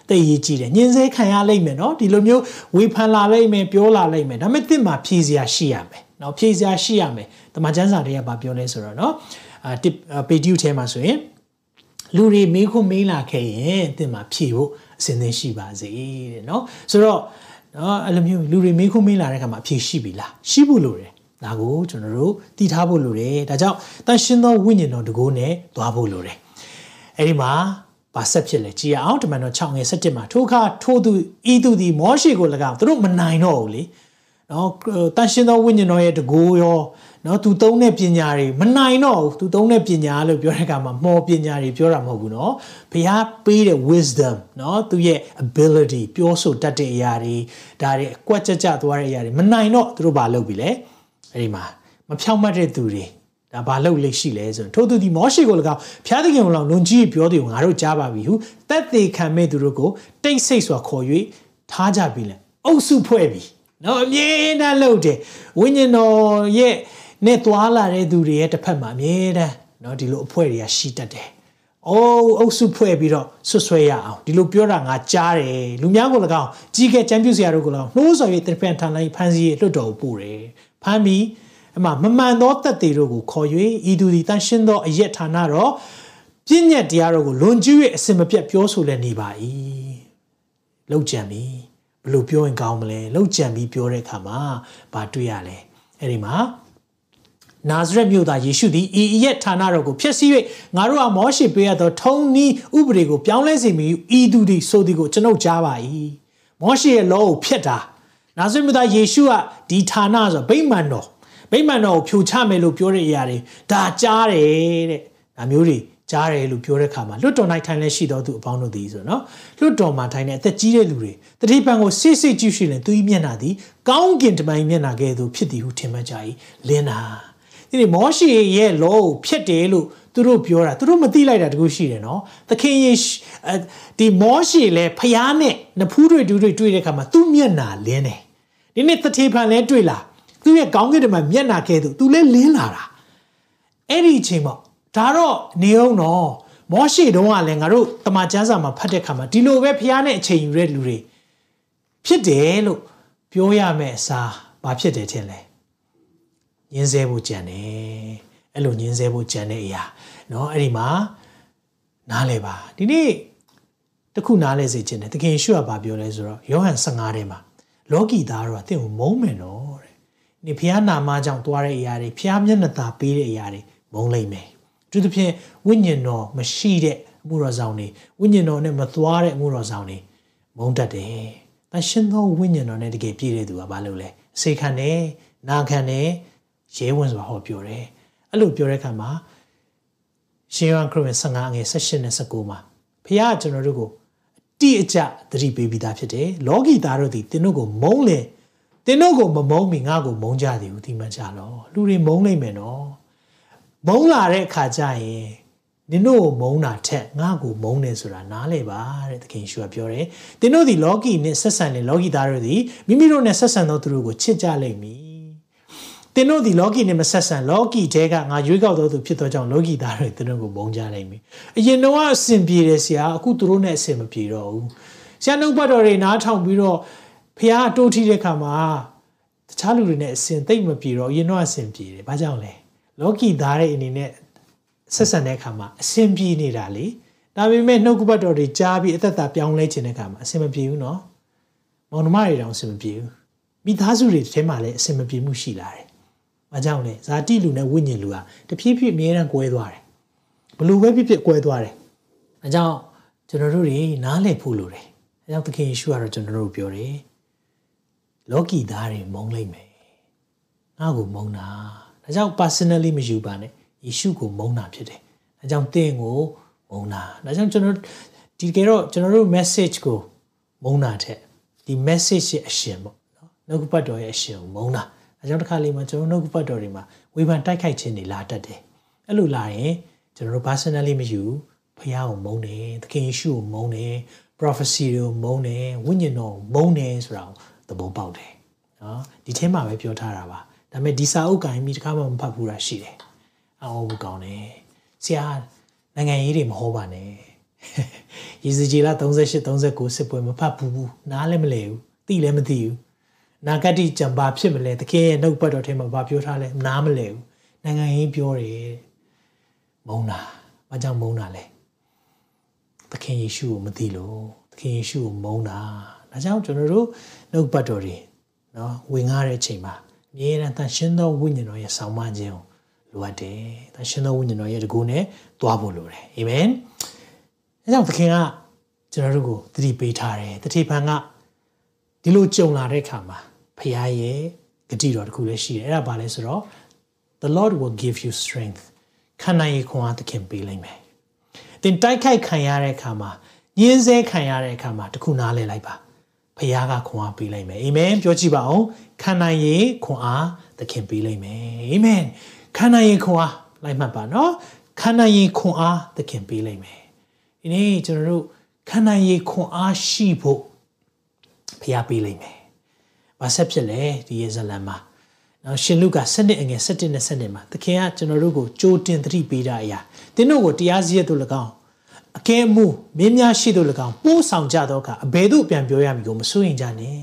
သိရေးကြည့်တယ်ညင်စဲခံရလိမ့်မယ်နော်ဒီလိုမျိုးဝေဖန်လာလိမ့်မယ်ပြောလာလိမ့်မယ်ဒါပေမဲ့တင့်မှာဖြေစရာရှိရမယ် နော်ဖြေစရာရှိရမယ်တမန်ကျမ်းစာတွေကဘာပြောလဲဆိုတော့နော်အာပေတူထဲမှာဆိုရင်လူတွေမေးခွန်းမေးလာခဲ့ရင်တင့်မှာဖြေဖို့အစဉ်သင်းရှိပါစေတဲ့နော်ဆိုတော့နော်အဲ့လိုမျိုးလူတွေမေးခွန်းမေးလာတဲ့အခါမှာဖြေရှိပြီလားရှိဖို့လိုတယ်ဒါကိုကျွန်တော်တို့တည်ထားဖို့လိုတယ်ဒါကြောင့်တန်ရှင်သောဝိညာဉ်တော်တကိုးနဲ့သွားဖို့လိုတယ်အဲ့ဒီမှာဘာဆက်ဖြစ်လဲကြည်အောင်တမန်တော်6ငယ်17မှာထိုအခါထိုသူဤသူသည်မောရှေကို၎င်းသူတို့မနိုင်တော့ဘူးလေ နော်တန်ရှင်သောဝိညာဉ်တော်ရဲ့တကိုးရောနော်သူသုံးတဲ့ပညာတွေမနိုင်တော့ဘူးသူသုံးတဲ့ပညာလို့ပြောတဲ့အခါမှာမော်ပညာတွေပြောတာမဟုတ်ဘူးနော်ဘုရားပေးတဲ့ wisdom နော်သူရဲ့ ability ပြောဆိုတတ်တဲ့အရာတွေဒါတွေအကွက်ကြကြသွားတဲ့အရာတွေမနိုင်တော့သူတို့ဘာလုပ်ပြီလဲအဲ့ဒီမှာမဖြောင့်မတ်တဲ့သူတွေဒါဘာလုပ်လိမ့်ရှိလဲဆိုရင်ထို့သူဒီမောရှိကို၎င်းဖျားသခင်ကို၎င်းလွန်ကြီးပြောတယ်ငါတို့ကြားပါပြီဟုတက်သေးခံမဲ့သူတို့ကိုတိတ်ဆိတ်စွာခေါ်၍ထားကြပြီလေအုပ်စုဖွဲ့ပြီ နော်အမြဲတမ်းလုပ်တယ်ဝိညာဉ်တော်ရဲ့နဲ့သွားလာတဲ့သူတွေရဲ့တစ်ဖက်မှာအမြဲတမ်းနော်ဒီလိုအဖွဲ့တွေကရှိတတ်တယ်။အိုးအုပ်စုဖွဲ့ပြီးတော့ဆွဆွဲရအောင်ဒီလိုပြောတာငါကြားတယ်လူများကို၎င်းကြီးကဲချမ်းပြူစရာတို့ကို၎င်းနှိုးဆော်၍တစ်ဖက်ထန်လိုက်ဖန်စီလွတ်တော်ပို့တယ်။ဖမ်းပြီးအမှမမှန်သောတက်တွေတို့ကိုခေါ်၍ဤသူသည်တန်ရှင်းသောအယက်ဌာနတော့ပြည့်ညက်တရားတို့ကိုလွန်ကျူး၍အစင်မပြတ်ပြောဆိုလည်းနေပါ၏။လောက်ကြံပြီ ဘလို့ပြောရင်ကောင်းမလဲလောက်ကြံပြီးပြောတဲ့အခါမှာဘာတွေ့ရလဲအဲ့ဒီမှာနာဇရက်မြို့သားယေရှုသည်ဤရဲ့ဌာနတော်ကိုဖျက်ဆီး၍ငါတို့ဟာမောရှေပေးရသောထုံးနီးဥပဒေကိုပြောင်းလဲစေမည်ဤသူသည်ဆိုသည်ကိုကျွန်ုပ်ကြားပါ၏မောရှေရဲ့လောကိုဖျက်တာနာဇရက်မြို့သားယေရှုကဒီဌာနဆိုဗိမာန်တော်ဗိမာန်တော်ကိုဖြိုချမယ်လို့ပြောတဲ့အရာတွေဒါကြားတယ်တဲ့ဒါမျိုးတွေ ကြားတယ်လို့ပြောတဲ့ခါမှာလွတ်တော်၌ထိုင်လဲရှိတော်သူအပေါင်းတို့သည်ဆိုတော့လွတ်တော်မှာထိုင်တဲ့အသက်ကြီးတဲ့လူတွေတတိပံကိုစိတ်စိတ်ကြည့်ရှိရင်သူ၏မျက်နှာသည်ကောင်းကင်တမန်မျက်နှာကဲ့သို့ဖြစ်သည်ဟုထင်မှတ်ကြ၏လင်းနာဒီမောရှေရဲ့လောကိုဖြစ်တယ်လို့သူတို့ပြောတာသူတို့မသိလိုက်တာတခုရှိတယ်နော်သခင်ယေဒီမောရှေလဲဖျားနဲ့နဖူးတွေတူတွေတွေ့တဲ့ခါမှာသူ့မျက်နှာလင်းတယ်ဒီနေ့တတိပံလဲတွေ့လာသူ့ရဲ့ကောင်းကင်တမန်မျက်နှာကဲ့သို့သူလဲလင်းလာတာအဲ့ဒီအချိန်မှာ ဒါတော့နေအောင်တော့မောရှေတုန်းကလည်းငါတို့တမန်ကျမ်းစာမှာဖတ်တဲ့ခါမှာဒီလိုပဲဖျားနဲ့အချိန်ယူတဲ့လူတွေဖြစ်တယ်လို့ပြောရမယ့်အစားဘာဖြစ်တယ်ထင်လဲညင်းဆဲဖို့ကြံတယ်အဲ့လိုညင်းဆဲဖို့ကြံတဲ့အရာเนาะအဲ့ဒီမှာနားလဲပါဒီနေ့တခုနားလဲစေခြင်းတယ်တကယ်ရှုရပါပြောလဲဆိုတော့ယောဟန်15ထဲမှာလောကီသားတော့အသင်ကိုမုန်းမယ်နော်တဲ့ဒီဖျားနာမကြောင့်သွားတဲ့အရာတွေဖျားမျက်နှာသာပေးတဲ့အရာတွေမုန်းလိုက်မယ် သူသဖြင့်ဝိညာဉ်တော်မရှိတဲ့အမှုတော်ဆောင်တွေဝိညာဉ်တော်နဲ့မသွားတဲ့အမှုတော်ဆောင်တွေမုန်းတတ်တယ်။တန်ရှင်သောဝိညာဉ်တော်နဲ့တကယ်ပြည့်တဲ့သူကဘာလုပ်လဲ။စေခံတယ်၊နာခံတယ်၊ရဲဝင်စွာဟောပြောတယ်။အဲ့လိုပြောတဲ့အခါမှာရှင်ယောဟန်ခရစ်ဝင်15ငယ်16နဲ့19မှာဖခင်ကကျွန်တော်တို့ကိုအတိအကျသတိပေးပြီးသားဖြစ်တယ်။လောကီသားတို့သည်သင်တို့ကိုမုန်းလေသင်တို့ကိုမမုန်းမီငါ့ကိုမုန်းကြသည်ဟုဒီမှကြလော။လူတွေမုန်းနိုင်မယ်နော်။ မုန်းလာတဲ့အခါကျရင်နင်တို့ကိုမုန်းတာထက်ငါ့ကိုမုန်းတယ်ဆိုတာနားလေပါတဲ့သခင်ယေရှုကပြောတယ်။သင်တို့ဒီလောကီနဲ့ဆက်ဆံတဲ့လောကီသားတို့သည်မိမိတို့နဲ့ဆက်ဆံသောသူတို့ကိုချစ်ကြလိမ့်မည်။သင်တို့ဒီလောကီနဲ့မဆက်ဆံလောကီတဲကငါရွေးကောက်သောသူဖြစ်သောကြောင့်လောကီသားတွေသင်တို့ကိုမုန်းကြလိမ့်မည်။အရင်တော့အဆင်ပြေတယ်ဆရာအခုသူတို့နဲ့အဆင်မပြေတော့ဘူး။ဆရာနှုတ်ပတ်တော်တွေနားထောင်ပြီးတော့ဖះအတိုးထီးတဲ့ခါမှာတခြားလူတွေနဲ့အဆင်သိမ့်မပြေတော့အရင်တော့အဆင်ပြေတယ်။ဘာကြောင့်လဲ။ လောကီသားတဲ့အနေနဲ့ဆက်ဆံတဲ့အခါမှာအဆင်ပြေနေတာလေဒါပေမဲ့နှုတ်ကပတ်တော်တွေကြားပြီးအသက်တာပြောင်းလဲခြင်းတဲ့အခါမှာအဆင်မပြေဘူးနော်မောင်နှမတွေတောင်အဆင်မပြေဘူးမိသားစုတွေထဲမှာလည်းအဆင်မပြေမှုရှိလာတယ်။ဘာကြောင့်လဲဇာတိလူနဲ့ဝိညာဉ်လူဟာတဖြည်းဖြည်းအမြဲတမ်းကွဲသွားတယ်။ဘလူပဲဖြစ်ဖြစ်ကွဲသွားတယ်။အဲကြောင့်ကျွန်တော်တို့တွေနားလည်ဖို့လိုတယ်။အဲကြောင့်သခင်ယေရှုကတော့ကျွန်တော်တို့ပြောတယ်။လောကီသားတွေမုန်းလိုက်မယ်။ငါ့ကိုမုန်းတာ။ ဒါကြောင့် personally မယူပါနဲ့ယေရှုကိုမုန်းတာဖြစ်တယ်။ဒါကြောင့်သင်ကိုမုန်းတာ။ဒါကြောင့်ကျွန်တော်ဒီကေတော့ကျွန်တော်တို့ message ကိုမုန်းတာထက်ဒီ message ရဲ့အရှင်ပေါ့နော်။နှုတ်ပတ်တော်ရဲ့အရှင်ကိုမုန်းတာ။ဒါကြောင့်တစ်ခါလေးမှာကျွန်တော်နှုတ်ပတ်တော်တွေမှာဝေဖန်တိုက်ခိုက်ခြင်းတွေလာတတ်တယ်။အဲ့လိုလာရင်ကျွန်တော်တို့ personally မယူဖះကိုမုန်းတယ်။သခင်ယေရှုကိုမုန်းတယ်။ prophecy ကိုမုန်းတယ်။ဝိညာဉ်တော်ကိုမုန်းတယ်ဆိုတာကိုသဘောပေါက်တယ်။နော်ဒီထဲမှာပဲပြောထားတာပါ။ ဒါပေမဲ့ဒီစာအုပ်ကိုင်းပြီးတခါမှမဖတ်ဘူးတာရှိတယ်အော်ဘူးကောင်းတယ်ဆရာနိုင်ငံရေးတွေမဟောပါနဲ့ရေစကြီးလာ38 39စစ်ပွဲမဖတ်ဘူးနားလည်းမလဲဘူးသိလည်းမသိဘူးနာဂတိကြံပါဖြစ်မလဲတခင်ရဲ့နှုတ်ပတ်တော်ထဲမှာဗာပြောထားလဲနားမလဲဘူးနိုင်ငံရေးပြောတယ်မုန်းတာဘာကြောင့်မုန်းတာလဲသခင်ယေရှုကိုမသိလို့သခင်ယေရှုကိုမုန်းတာဒါကြောင့်ကျွန်တော်တို့နှုတ်ပတ်တော်တွေနော်ဝင်ကားတဲ့အချိန်မှာအ မြဲတမ်းတန်ရှင်းသောဝိညာဉ်တော်ရဲ့ဆောင်မခြင်းကိုလိုအပ်တယ်။တန်ရှင်းသောဝိညာဉ်တော်ရဲ့တကူနဲ့သွားဖို့လိုတယ်။အာမင်။အဲကြောင့်သခင်ကကျွန်တော်တို့ကိုသတိပေးထားတယ်။တတိပံကဒီလိုကြုံလာတဲ့အခါမှာဖခင်ရဲ့ဂတိတော်တခုလည်းရှိတယ်။အဲ့ဒါဘာလဲဆိုတော့ the Lord will give you strength ခန္ဓာရည်ခွန်အားသခင်ပေးလိမ့်မယ်သင်တိုက်ခိုက်ခံရတဲ့အခါမှာညှင်းဆဲခံရတဲ့အခါမှာတခုနားလဲလိုက်ပါ ဖခင်ကခွန်အားပေးလိုက်မယ်အာမင်ပြောကြည့်ပါအောင်ခန္ဓာရည်ခွန်အားသခင်ပေးလိုက်မယ်အာမင်ခန္ဓာရည်ခွန်အားလိုက်မှတ်ပါနော်ခန္ဓာရည်ခွန်အားသခင်ပေးလိုက်မယ်ဒီနေ့ကျွန်တော်တို့ခန္ဓာရည်ခွန်အားရှိဖို့ဖခင်ပေးလိုက်မယ်ဘာဆက်ဖြစ်လဲဒီယေဇလံမှာနော်ရှင်လုကာ7နှစ်အငယ်7နဲ့7နှစ်မှာသခင်ကကျွန်တော်တို့ကိုကြိုးတင်သတိပေးတာအရာသင်တို့ကိုတရားစည်းရတို့၎င်း အကဲမှုမင်းများရှိတို့၎င်းပို့ဆောင်ကြတော့ကအဘယ်သို့ပြန်ပြောရမည်ကိုမစိုးရင်ကြနဲ့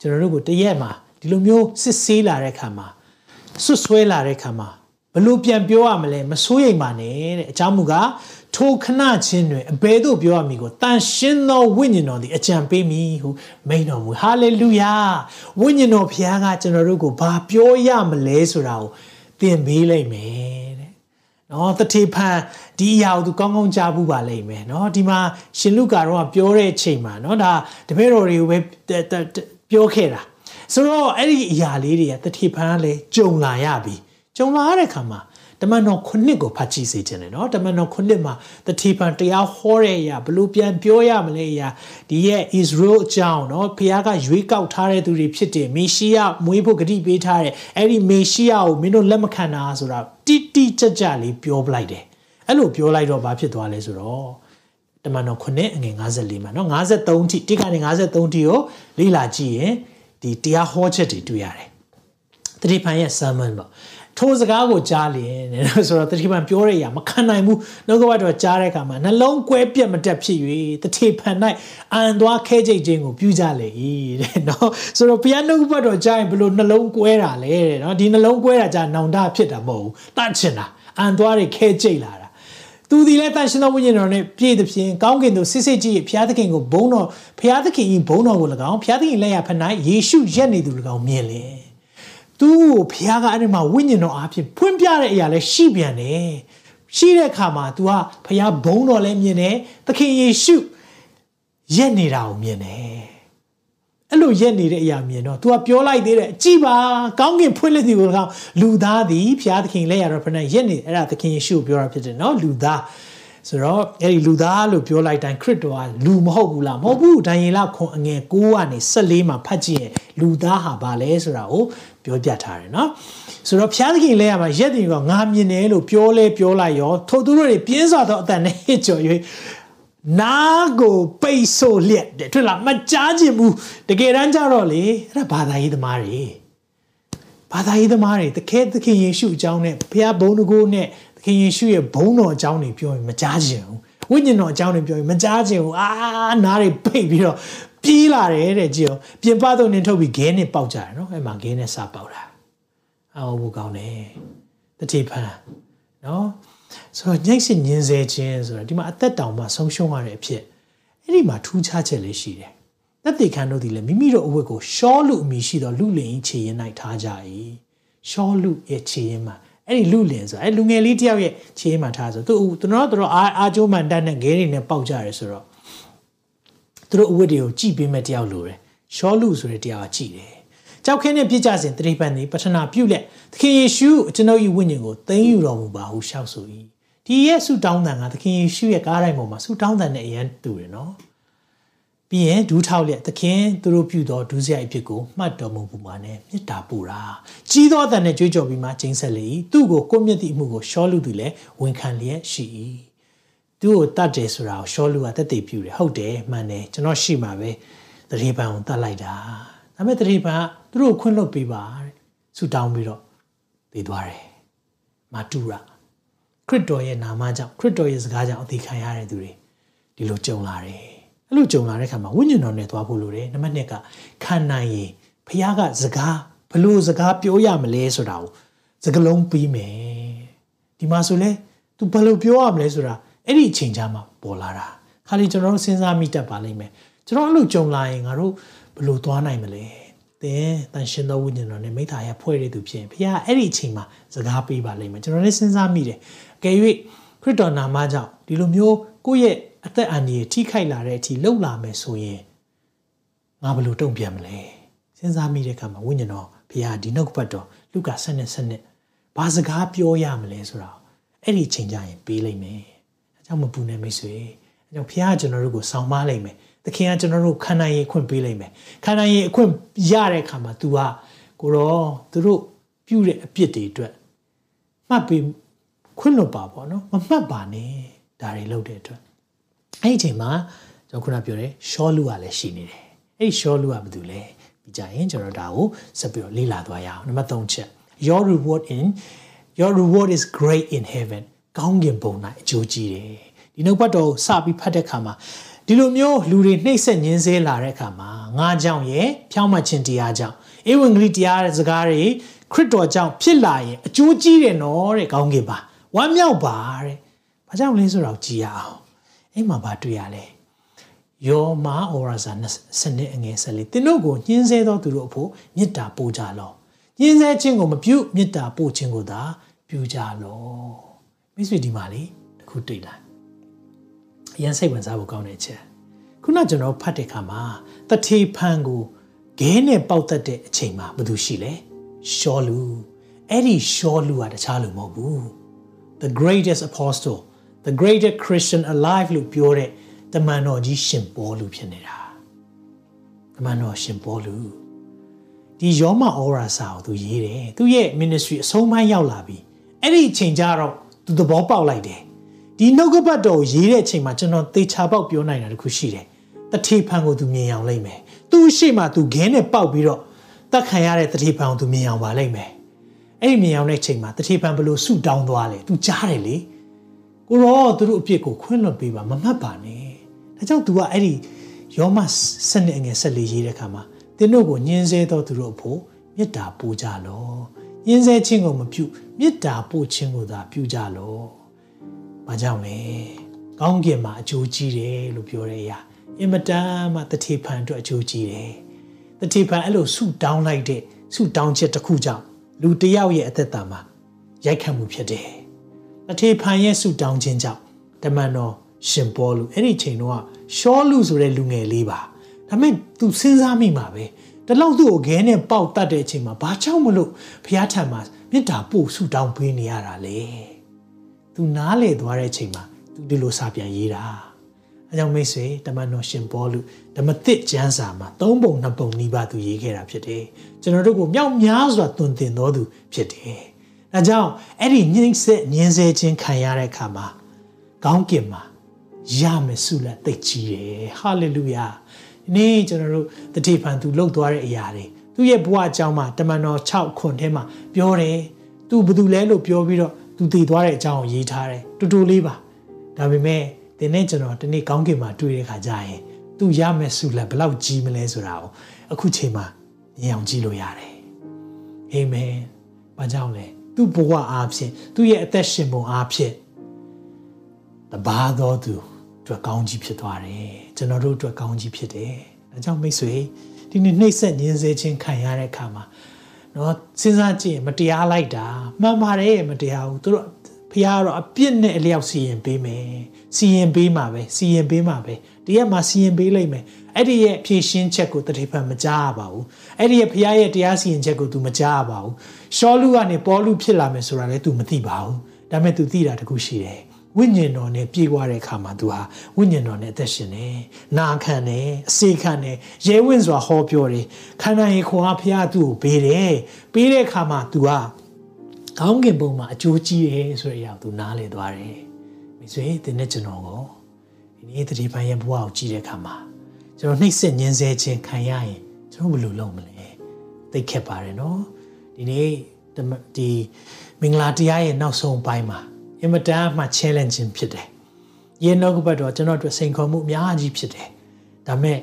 ကျွန်တော်တို့ကိုတရက်မှာဒီလိုမျိုးစစ်ဆေးလာတဲ့ခါမှာဆွဆွဲလာတဲ့ခါမှာဘလို့ပြန်ပြောရမလဲမစိုးရိမ်ပါနဲ့တဲ့အကြောင်းမူကားထိုခဏချင်းတွင်အဘယ်သို့ပြောရမည်ကိုတန်ရှင်းသောဝိညာဉ်တော်သည်အကြံပေးမည်ဟုမိန်တော်မူဟာလေလုယာဝိညာဉ်တော်ဘုရားကကျွန်တော်တို့ကိုဘာပြောရမလဲဆိုတာကိုသင်ပေးလိုက်မယ်တဲ့ နော်တတိဖန်ဒီအရာကိုသူကောင်းကောင်းကြားဘူးပါလိမ့်မယ်နော်ဒီမှာရှင်လုကာတော့ပြောတဲ့အချိန်မှာနော်ဒါတပည့်တော်တွေကိုပဲပြောခဲ့တာဆိုတော့အဲ့ဒီအရာလေးတွေကတတိဖန်ကလည်းကြုံလာရပြီကြုံလာရတဲ့ခါမှာ တမန်တော်ခုနှစ်ကိုဖတ်ကြည့်စေခြင်းတယ်နော်တမန်တော်ခုနှစ်မှာတတိပံတရားဟောတဲ့အရာဘလို့ပြန်ပြောရမလဲအရာဒီရဲ့ Israel အကြောင်းနော်ဖခင်ကရွေးကောက်ထားတဲ့သူတွေဖြစ်တယ်မေရှိယမွေးဖို့ဂတိပေးထားတဲ့အဲ့ဒီမေရှိယကိုမင်းတို့လက်မခံတာဆိုတာတိတိကျကျလေးပြောပလိုက်တယ်အဲ့လိုပြောလိုက်တော့ဘာဖြစ်သွားလဲဆိုတော့တမန်တော်ခုနှစ်အငယ်54မှာနော်53ထိတိကနေ53ထိကိုလေ့လာကြည့်ရင်ဒီတရားဟောချက်တွေတွေ့ရတယ်တတိပံရဲ့ sermon ပေါ့ ထိုစကားကိုကြားလျင်တဲ့ဆိုတော့တတိပံပြောတဲ့အရာမခံနိုင်ဘူးနှုတ်ကပတ်တော်ကြားတဲ့အခါမှာနှလုံးကွဲပြက်မတက်ဖြစ်၍တတိပံ၌အန်သွားခဲကြိတ်ခြင်းကိုပြုကြလေ၏တဲ့နော်ဆိုတော့ဘုရားနှုတ်ကပတ်တော်ကြားရင်ဘလို့နှလုံးကွဲတာလဲတဲ့နော်ဒီနှလုံးကွဲတာကြာနောင်တဖြစ်တာမဟုတ်ဘူးတတ်ချင်တာအန်သွားတွေခဲကြိတ်လာတာသူဒီလဲတန်ရှင်သောဝိညာဉ်တော်နဲ့ပြည့်သဖြင့်ကောင်းကင်သို့စစ်စစ်ကြည့်ဘုရားသခင်ကိုဘုန်းတော်ဘုရားသခင်ဤဘုန်းတော်ကို၎င်းဘုရားသခင်လက်ရဖ၌ယေရှုရက်နေသူ၎င်းမြင်လေ သူ့ကိုဘုရားကအဲ့ဒီမှာဝိညာဉ်တော်အားဖြင့်ဖွင့်ပြတဲ့အရာလဲရှိပြန်တယ်ရှိတဲ့အခါမှာ तू ကဘုရားဘုန်းတော်လည်းမြင်တယ်သခင်ယေရှုရက်နေတာကိုမြင်တယ်အဲ့လိုရက်နေတဲ့အရာမြင်တော့ तू ကပြောလိုက်သေးတယ်ကြည်ပါကောင်းကင်ဖွင့်လက်ဒီကိုကောင်လူသားသည်ဘုရားသခင်လက်ရတော့ဖနဲ့ရက်နေအဲ့ဒါသခင်ယေရှုကိုပြောတာဖြစ်တယ်နော်လူသားဆိုတော့အဲ့ဒီလူသားလို့ပြောလိုက်တိုင်းခရစ်တော်ကလူမဟုတ်ဘူးလားမဟုတ်ဘူးဒံယေလခွန်အငယ်9ကနေ14မှာဖတ်ကြည့်ရင်လူသားဟာဘာလဲဆိုတာကို ပြောပြထားတယ်နော်ဆိုတော့ဖျားသခင်လဲရမှာရက်တင်ကငါမြင်တယ်လို့ပြောလဲပြောလိုက်ရောထို့သူတို့တွေပြင်းစွာသောအတန်နဲ့ဟစ်ကြော်၍နာကိုပိတ်ဆို့လျက်တဲ့တွေ့လားမကြားခြင်းဘူးတကယ်တမ်းကျတော့လေအဲ့ဒါဘာသာရေးသမားတွေဘာသာရေးသမားတွေတကယ်သခင်ယေရှုအကြောင်းနဲ့ဘုရားဘုန်းတကိုးနဲ့သခင်ယေရှုရဲ့ဘုန်းတော်အကြောင်းတွေပြောရင်မကြားခြင်းဘူးဝိညာဉ်တော်အကြောင်းတွေပြောရင်မကြားခြင်းဘူးအာနားတွေပိတ်ပြီးတော့ ပြေးလာတယ်တဲ့ကြည့်ရောပြင်ပသို့နင်းထုတ်ပြီးဂဲနဲ့ပေါက်ကြတယ်နော်အဲ့မှာဂဲနဲ့စပေါက်တာအော်ဘူးကောင်းတယ်တတိဖန်နော်ဆိုတော့ညှိစစ်ညင်းစေခြင်းဆိုတာဒီမှာအသက်တောင်မှဆုံးရှုံးရတဲ့အဖြစ်အဲ့ဒီမှာထူးခြားချက်လေးရှိတယ်သက်သေခံတို့ဒီလေမိမိတို့အဝတ်ကိုရှောလူအမိရှိသောလူလင်ခြေရင်၌ထားကြ၏ရှောလူရဲ့ခြေရင်မှာအဲ့ဒီလူလင်ဆိုအဲ့လူငယ်လေးတယောက်ရဲ့ခြေရင်မှာထားဆိုသူသူတို့တို့အာအာကျိုးမှန်တတ်နဲ့ဂဲတွေနဲ့ပေါက်ကြတယ်ဆိုတော့ သူတို့အဝတ်တွေကိုကြည်ပေးမဲ့တယောက်လိုတယ်ရှောလူဆိုတဲ့တရားကကြည်တယ်ကြောက်ခင်းနဲ့ပြစ်ကြစဉ်တရိပန်သည်ပထနာပြုလက်သခင်ယေရှုကျွန်ုပ်၏ဝိညာဉ်ကိုသိမ်းယူတော်မူပါဟုရှောက်ဆို၏ဒီရဲ့ဆုတောင်းတန်ကသခင်ယေရှုရဲ့ကားတိုင်းပေါ်မှာဆုတောင်းတန်နဲ့အရန်တူတယ်နော်ပြီးရင်ဒူးထောက်လက်သခင်သူတို့ပြုသောဒူးစရိုက်အဖြစ်ကိုမှတ်တော်မူပူမှာနဲ့မေတ္တာပို့တာကြီးသောအတန်နဲ့ကြွေးကြော်ပြီးမှကျင်းဆက်လေ၏သူ့ကိုကိုမြတ်သည့်အမှုကိုရှောလူသူလည်းဝန်ခံလျက်ရှိ၏ သူ့ကိုတတ်တယ်ဆိုတာကိုရှောလူကတက်တည်ပြုတယ်ဟုတ်တယ်မှန်တယ်ကျွန်တော်ရှိမှာပဲတရေပံကိုတတ်လိုက်တာဒါပေမဲ့တရေပံကသူတို့ခွင့်လွတ်ပေးပါတဲ့ဆူတောင်းပြီးတော့သိသွားတယ်မာတူရာခရစ်တော်ရဲ့နာမကြောင့်ခရစ်တော်ရဲ့စကားကြောင့်အသေးခံရတဲ့သူတွေဒီလိုကြုံလာတယ်အဲ့လိုကြုံလာတဲ့ခါမှာဝိညာဉ်တော်နဲ့သွားဖို့လိုတယ်နံပါတ်1ကခံနိုင်ရင်ဖခင်ကစကားဘလို့စကားပြောရမလဲဆိုတာကိုစကလုံးပြီးမယ်ဒီမှာဆိုလဲ तू ဘလို့ပြောရမလဲဆိုတာ အဲ့ဒီအချိန်ချာမှာပေါ်လာတာခါလီကျွန်တော်တို့စဉ်းစားမိတတ်ပါလိမ့်မယ်ကျွန်တော်အဲ့လိုကြုံလာရင်ငါတို့ဘလို့သွားနိုင်မလဲသင်တန်ရှင်သောဝိညာဉ်တော်နဲ့မိသားရဖွဲ့ရသူဖြစ်ရင်ဖခင်အဲ့ဒီအချိန်မှာစကားပေးပါလိမ့်မယ်ကျွန်တော်လည်းစဉ်းစားမိတယ်အကယ်၍ခရစ်တော်နာမကြောင့်ဒီလိုမျိုးကိုယ့်ရဲ့အသက်အန္တရာယ်ထိခိုက်လာတဲ့အထိလှုပ်လာမယ်ဆိုရင်ငါဘယ်လိုတုံ့ပြန်မလဲစဉ်းစားမိတဲ့အခါမှာဝိညာဉ်တော်ဘုရားဒီနှုတ်ပတ်တော်လူကာ7နဲ့7နဲ့ဘဘာစကားပြောရမလဲဆိုတော့အဲ့ဒီချိန်ကြရင်ပေးလိုက်မယ်အဲ ကြောင့်မပူနဲ့မိတ်ဆွေအဲကြောင့်ဖခင်ကကျွန်တော်တို့ကိုဆောင်မလိုက်မယ်သခင်ကကျွန်တော်တို့ခံနိုင်ရည်အခွင့်ပေးလိုက်မယ်ခံနိုင်ရည်အခွင့်ရတဲ့အခါမှာ तू ကကိုတော့သူတို့ပြုတဲ့အပြစ်တွေအတွက်မှတ်ပြီးခွင့်လွတ်ပါပေါ့နော်မမှတ်ပါနဲ့ဒါတွေလုပ်တဲ့အတွက်အဲ့ဒီအချိန်မှာကျွန်တော်ခုနပြောတယ်ရှောလူကလည်းရှိနေတယ်အဲ့ဒီရှောလူကဘာတူလဲပြီးကြရင်ကျွန်တော်ဒါကိုဆက်ပြီးတော့လေ့လာသွားရအောင်နံပါတ်3ချက် your reward in your reward is great in heaven ကောင်းကင်ဘုံ၌အကျိုးကြီးတယ်ဒီနှုတ်ပတ်တော်စပြီးဖတ်တဲ့အခါမှာဒီလိုမျိုးလူတွေနှိမ့်ဆက်ညင်းဆဲလာတဲ့အခါမှာငါကြောင့်ရဲ့ဖြောင်းမှတ်ခြင်းတရားကြောင့်ဧဝံဂေလိတရားတဲ့စကားတွေခရစ်တော်ကြောင့်ဖြစ်လာရင်အကျိုးကြီးတယ်နော်တဲ့ကောင်းကင်ပါဝမ်းမြောက်ပါတဲ့ဘာကြောင့်လဲဆိုတော့ကြည်ရအောင်အဲ့မှာဘာတွေ့ရလဲယောမာဩရာဇာစနစ်အငယ်ဆက်လေးသင်တို့ကိုညှင်းဆဲသောသူတို့အဖို့မေတ္တာပို့ကြလော့ညှင်းဆဲခြင်းကိုမပြုမေတ္တာပို့ခြင်းကိုသာပြုကြလော့ မိတ်ဆွေဒီမှာလေတခုတွေ့လာအရင်စိတ်ဝင်စားဖို့ကောင်းတဲ့အချက်ခုနကျွန်တော်ဖတ်တဲ့အခါမှာတထေဖန်ကိုခဲနဲ့ပေါက်တတ်တဲ့အချိန်မှာဘာလို့ရှိလဲရှောလူအဲ့ဒီရှောလူကတခြားလူမဟုတ်ဘူး the greatest apostle the greatest christian alive လို့ပြောတဲ့တမန်တော်ကြီးရှင်ပေါလုဖြစ်နေတာတမန်တော်ရှင်ပေါလုဒီယောမဩရာစာကိုသူရေးတယ်သူရဲ့ ministry အဆုံးပိုင်းရောက်လာပြီအဲ့ဒီအချိန်ကျတော့ သူသဘောပေါက်လိုက်တယ်ဒီနှုတ်ကပတ်တော်ရေးတဲ့အချိန်မှာကျွန်တော်သေချာပေါက်ပြောနိုင်တာတခုရှိတယ်တတိဖန်ကိုသူမြင်အောင်လိုက်မယ်သူ့ရှိမှသူခင်းနဲ့ပေါက်ပြီးတော့တတ်ခံရတဲ့တတိဖန်ကိုသူမြင်အောင်ပါလိုက်မယ်အဲ့ဒီမြင်အောင်တဲ့ချိန်မှာတတိဖန်ဘလို့ဆုတောင်းသွားလေသူကြားတယ်လေကိုရောသူတို့အပြစ်ကိုခွင့်လွှတ်ပေးပါမမှတ်ပါနဲ့ဒါကြောင့် तू ကအဲ့ဒီယောမစနစ်အငယ်ဆက်လေးရေးတဲ့ခါမှာသင်တို့ကိုညှင်းဆဲသောသူတို့အဖို့မေတ္တာပို့ကြလော့ ညှင်းဆဲခြင်းကိုမပြုမေတ္တာပို့ခြင်းကိုသာပြုကြလော့ဘာကြောင့်လဲကောင်းကင်မှာအကျိုးကြီးတယ်လို့ပြောတဲ့အရာအင်မတန်မှတတိဖန်အတွက်အကျိုးကြီးတယ်တတိဖန်အဲ့လိုဆုတောင်းလိုက်တဲ့ဆုတောင်းချက်တစ်ခုကြောင့်လူတစ်ယောက်ရဲ့အသက်တာမှာရိုက်ခတ်မှုဖြစ်တယ်တတိဖန်ရဲ့ဆုတောင်းခြင်းကြောင့်တမန်တော်ရှင်ပေါလုအဲ့ဒီချိန်တော့ရှောလူဆိုတဲ့လူငယ်လေးပါဒါပေမဲ့ तू စဉ်းစားမိမှာပဲ တလောက်သူ့ကိုခဲနဲ့ပေါက်တတ်တဲ့အချိန်မှာဘာကြောင့်မလို့ဘုရားထံမှာမေတ္တာပို့ဆုတောင်းပေးနေရတာလေ तू နားလေသွားတဲ့အချိန်မှာ तू ဒီလိုစာပြန်ရေးတာအဲကြောင့်မိတ်ဆွေတမန်တော်ရှင်ပေါလုဓမ္မသစ်ကျမ်းစာမှာသုံးပုံနှစ်ပုံနီးပါးသူရေးခဲ့တာဖြစ်တယ်ကျွန်တော်တို့ကိုမြောက်များစွာသွန်သင်တော်သူဖြစ်တယ်ဒါကြောင့်အဲ့ဒီညှင်းဆက်ညင်းဆဲခြင်းခံရတဲ့အခါမှာကောင်းကင်မှာရမယ်ဆုလက်သိကြီးတယ်ဟာလေလုယာ ဒီနေ့ကျွန်တော်တို့တတိပံသူလှုပ်သွားတဲ့အရာတွေသူ့ရဲ့ဘဝအကြောင်းမှာတမန်တော်6ခွန်ထဲမှာပြောတယ်သူဘယ်သူလဲလို့ပြောပြီးတော့သူတည်သွားတဲ့အကြောင်းကိုရေးထားတယ်တူတူလေးပါဒါပေမဲ့ဒီနေ့ကျွန်တော်ဒီနေ့ကောင်းကင်မှာတွေ့တဲ့ခါကျရင်သူရမယ်ဆုလက်ဘယ်လောက်ကြီးမလဲဆိုတာကိုအခုချိန်မှာမြင်အောင်ကြည့်လို့ရတယ်အာမင်ဘာကြောင့်လဲသူ့ဘဝအားဖြင့်သူ့ရဲ့အသက်ရှင်ပုံအားဖြင့်တပါတော်သူ အတွက်ကောင်းကြီးဖြစ်သွားတယ်ကျွန်တော်တို့အတွက်ကောင်းကြီးဖြစ်တယ်ဒါကြောင့်မိတ်ဆွေဒီနေ့နှိမ့်ဆက်ညင်းစေခြင်းခံရတဲ့အခါမှာနော်စဉ်းစားကြည့်ရင်မတရားလိုက်တာမှန်ပါတယ်မတရားဘူးသူတို့ဖះကတော့အပြစ်နဲ့အလျောက်စီရင်ပေးမယ်စီရင်ပေးမှာပဲစီရင်ပေးမှာပဲတရက်မှာစီရင်ပေးလိုက်မယ်အဲ့ဒီရဲ့ဖြည့်ရှင်းချက်ကိုတတိဖန်မကြားရပါဘူးအဲ့ဒီရဲ့ဖះရဲ့တရားစီရင်ချက်ကို तू မကြားရပါဘူးရှောလူကနေပေါ်လူဖြစ်လာမယ်ဆိုတာလည်း तू မသိပါဘူးဒါပေမဲ့ तू သိတာတခုရှိတယ် ဝိညာဉ်တော်နဲ့ပြေးွားတဲ့အခါမှာသူဟာဝိညာဉ်တော်နဲ့အသက်ရှင်တယ်။နာခံတယ်အစေခံတယ်ရဲဝင့်စွာဟောပြောတယ်ခန္ဓာရင်ခွန်အားဖရာသူ့ကိုပေးတယ်။ပေးတဲ့အခါမှာသူဟာကောင်းကင်ဘုံမှာအကျိုးကြီးတယ်ဆိုတဲ့အရာကိုသူနားလည်သွားတယ်။မိတ်ဆွေဒီနေ့ကျွန်တော်ကိုဒီနေ့တတိပံရဲ့ဘဝကိုကြည့်တဲ့အခါမှာကျွန်တော်နှိမ့်ဆက်ညင်းဆဲခြင်းခံရရင်ကျွန်တော်ဘယ်လိုလုပ်မလဲ။သိခက်ပါတယ်နော်။ဒီနေ့ဒီမင်္ဂလာတရားရဲ့နောက်ဆုံးပိုင်းမှာ အင်မတန်မှ challenging ဖြစ်တယ်။ရေနောက်ကဘက်တော့ကျွန်တော်တို့စိန်ခေါ်မှုအများကြီးဖြစ်တယ်။ဒါမဲ့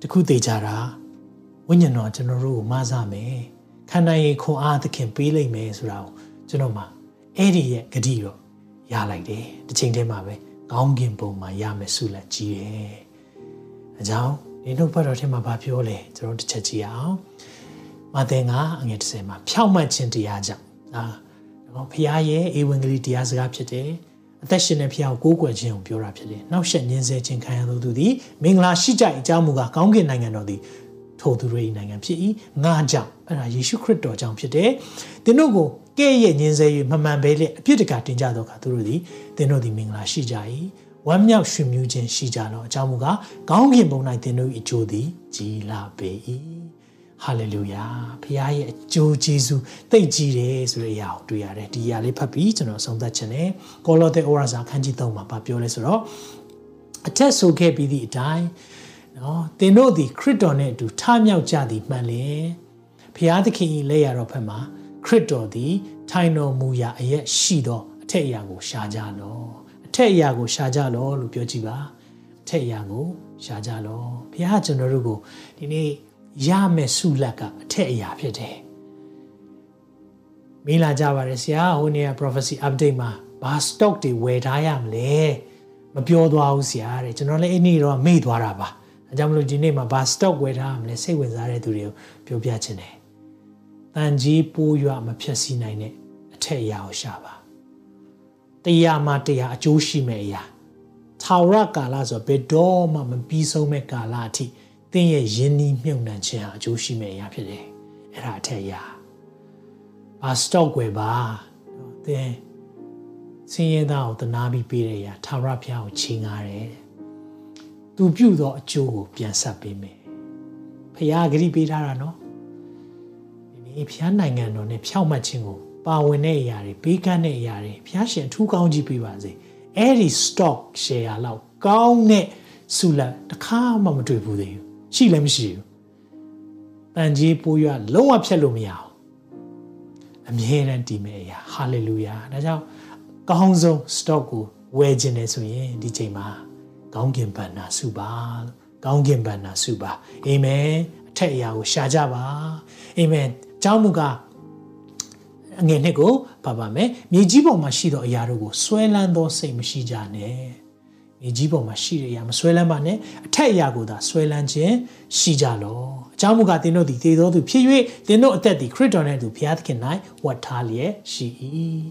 တခုသေးကြတာဝိညာဉ်တော်ကျွန်တော်တို့ကိုမဆမယ်။ခန္ဓာရင်ခွန်အားသခင်ပေးလိုက်မယ်ဆိုတာကိုကျွန်တော်မှအဲ့ဒီရဲ့ဂတိတော့ရလိုက်တယ်။တစ်ချိန်တည်းမှာပဲကောင်းကင်ဘုံမှာရမယ်ဆုလက်ကြီးတယ်။အကြောင်းဒီနှုတ်ဘက်တော်ထဲမှာဗာပြောလဲကျွန်တော်တစ်ချက်ကြည့်အောင်။မာသင်ကအငယ်30မှာဖြောက်မှတ်ခြင်းတရားကြောင့်အာ နော်ဖခင်ရဲ့ဧဝံဂေလိတရားစကားဖြစ်တယ်အသက်ရှင်တဲ့ဖခင်ကိုကိုးကွယ်ခြင်းကိုပြောတာဖြစ်တယ်နောက်ဆက်ညင်းဆဲခြင်းခံရသောသူသည်မင်္ဂလာရှိကြအကြောင်းမူကားကောင်းကင်နိုင်ငံတော်သည်ထိုသူတို့၏နိုင်ငံဖြစ်၏ငါကြောင့်အဲ့ဒါယေရှုခရစ်တော်ကြောင့်ဖြစ်တယ်သင်တို့ကိုကဲ့ရဲ့ညင်းဆဲ၍မမှန်ပဲလေအပြစ်တကတင်ကြတော့ကသူတို့သည်သင်တို့သည်မင်္ဂလာရှိကြ၏ဝမ်းမြောက်ရွှင်မြူးခြင်းရှိကြတော့အကြောင်းမူကားကောင်းကင်ဘုံ၌သင်တို့၏အကျိုးသည်ကြီးလာပေ၏ ဟာလေလုယာဖခင်ရဲ့အကျိုးကျေးဇူးသိကြီးတယ်ဆိုတဲ့အရာကိုတွေ့ရတယ်ဒီအရာလေးဖတ်ပြီးကျွန်တော်ဆုံးသက်ခြင်းနဲ့ကောလောသဲဩဝါစာခန်းကြီး3မှာပြောလဲဆိုတော့အထက်ဆိုခဲ့ပြီးသည့်အတိုင်းနော်သင်တို့သည်ခရစ်တော်နှင့်အတူထမြောက်ကြသည်မှန်လေဖခင်သခင်၏လက်ရတော်ဖက်မှာခရစ်တော်သည် ထိုင်တော်မူရာအရက်ရှိသောအထက်အရာကိုရှာကြလောအထက်အရာကိုရှာကြလောလို့ပြောကြည့်ပါအထက်အရာကိုရှာကြလောဘုရားကျွန်တော်တို့ကိုဒီနေ့ ရမယ်ဆုလတ်ကအထက်အရာဖြစ်တယ်မေးလာကြပါတယ်ဆရာဟိုနေ့က prophecy update မှာဘာ stock တွေဝယ်ထားရမလဲမပြောသွားဘူးဆရာတဲ့ကျွန်တော်လည်းအဲ့နေ့တော့မေ့သွားတာပါအဲကြောင့်မလို့ဒီနေ့မှာဘာ stock ဝယ်ထားရမလဲစိတ်ဝင်စားတဲ့သူတွေကိုပြောပြချင်တယ်တန်ကြီးပိုးရွမဖြက်စီးနိုင်တဲ့အထက်အရာကိုရှာပါတရားမှတရားအကျိုးရှိမဲ့အရာထာဝရကာလဆိုဘယ်တော့မှမပြီးဆုံးမဲ့ကာလအထိ သင်ရဲ့ယဉ်နီးမြုံနှံခြင်းဟာအကျိုးရှိမဲ့အရာဖြစ်တယ်အဲ့ဒါအထက်အရာဘာ stock ွယ်ပါသင်စင်ရဲသားကိုတနာပြီးပေးတဲ့အရာထာဝရဘုရားကိုချီးငားတယ်သူပြုသောအကျိုးကိုပြန်ဆက်ပေးမယ်ဖခင်ဂရိပေးထားတာနော်ဒီဘုရားနိုင်ငံတော်နဲ့ဖြောက်မှတ်ခြင်းကိုပါဝင်တဲ့အရာတွေပေးကမ်းတဲ့အရာတွေဘုရားရှင်အထူးကောင်းကြီးပေးပါစေအဲ့ဒီ stock share လောက်ကောင်းတဲ့ဆုလတ်တစ်ခါမှမတွေ့ဘူးသေးဘူး ရှိလည်းမရှိဘူးတန်ကြီးပိုးရလုံးဝဖြတ်လို့မရအောင်အမြဲတမ်းတည်မဲ့အရာ hallelujah ဒါကြောင့်ကောင်းဆုံး stock ကိုဝယ်ခြင်းနဲ့ဆိုရင်ဒီချိန်မှာကောင်းကင်ဘန္နာစုပါလို့ကောင်းကင်ဘန္နာစုပါအာမင်အထက်အရာကိုရှာကြပါအာမင်ကျောင်းမူကအငယ်နှစ်ကိုပါပါမယ်မြေကြီးပေါ်မှာရှိသောအရာတို့ကိုဆွဲလန်းသောစိတ်မရှိကြနဲ့ မြေကြီးပေါ်မှာရှိတဲ့အရာမဆွဲလန်းပါနဲ့အထက်အရာကိုသာဆွဲလန်းခြင်းရှိကြလောအကြောင်းမူကားသင်တို့သည်တည်သောသူဖြစ်၍သင်တို့အသက်သည်ခရစ်တော်နှင့်အတူဘုရားသခင်၌ဝတ်ထားလျက်ရှိ၏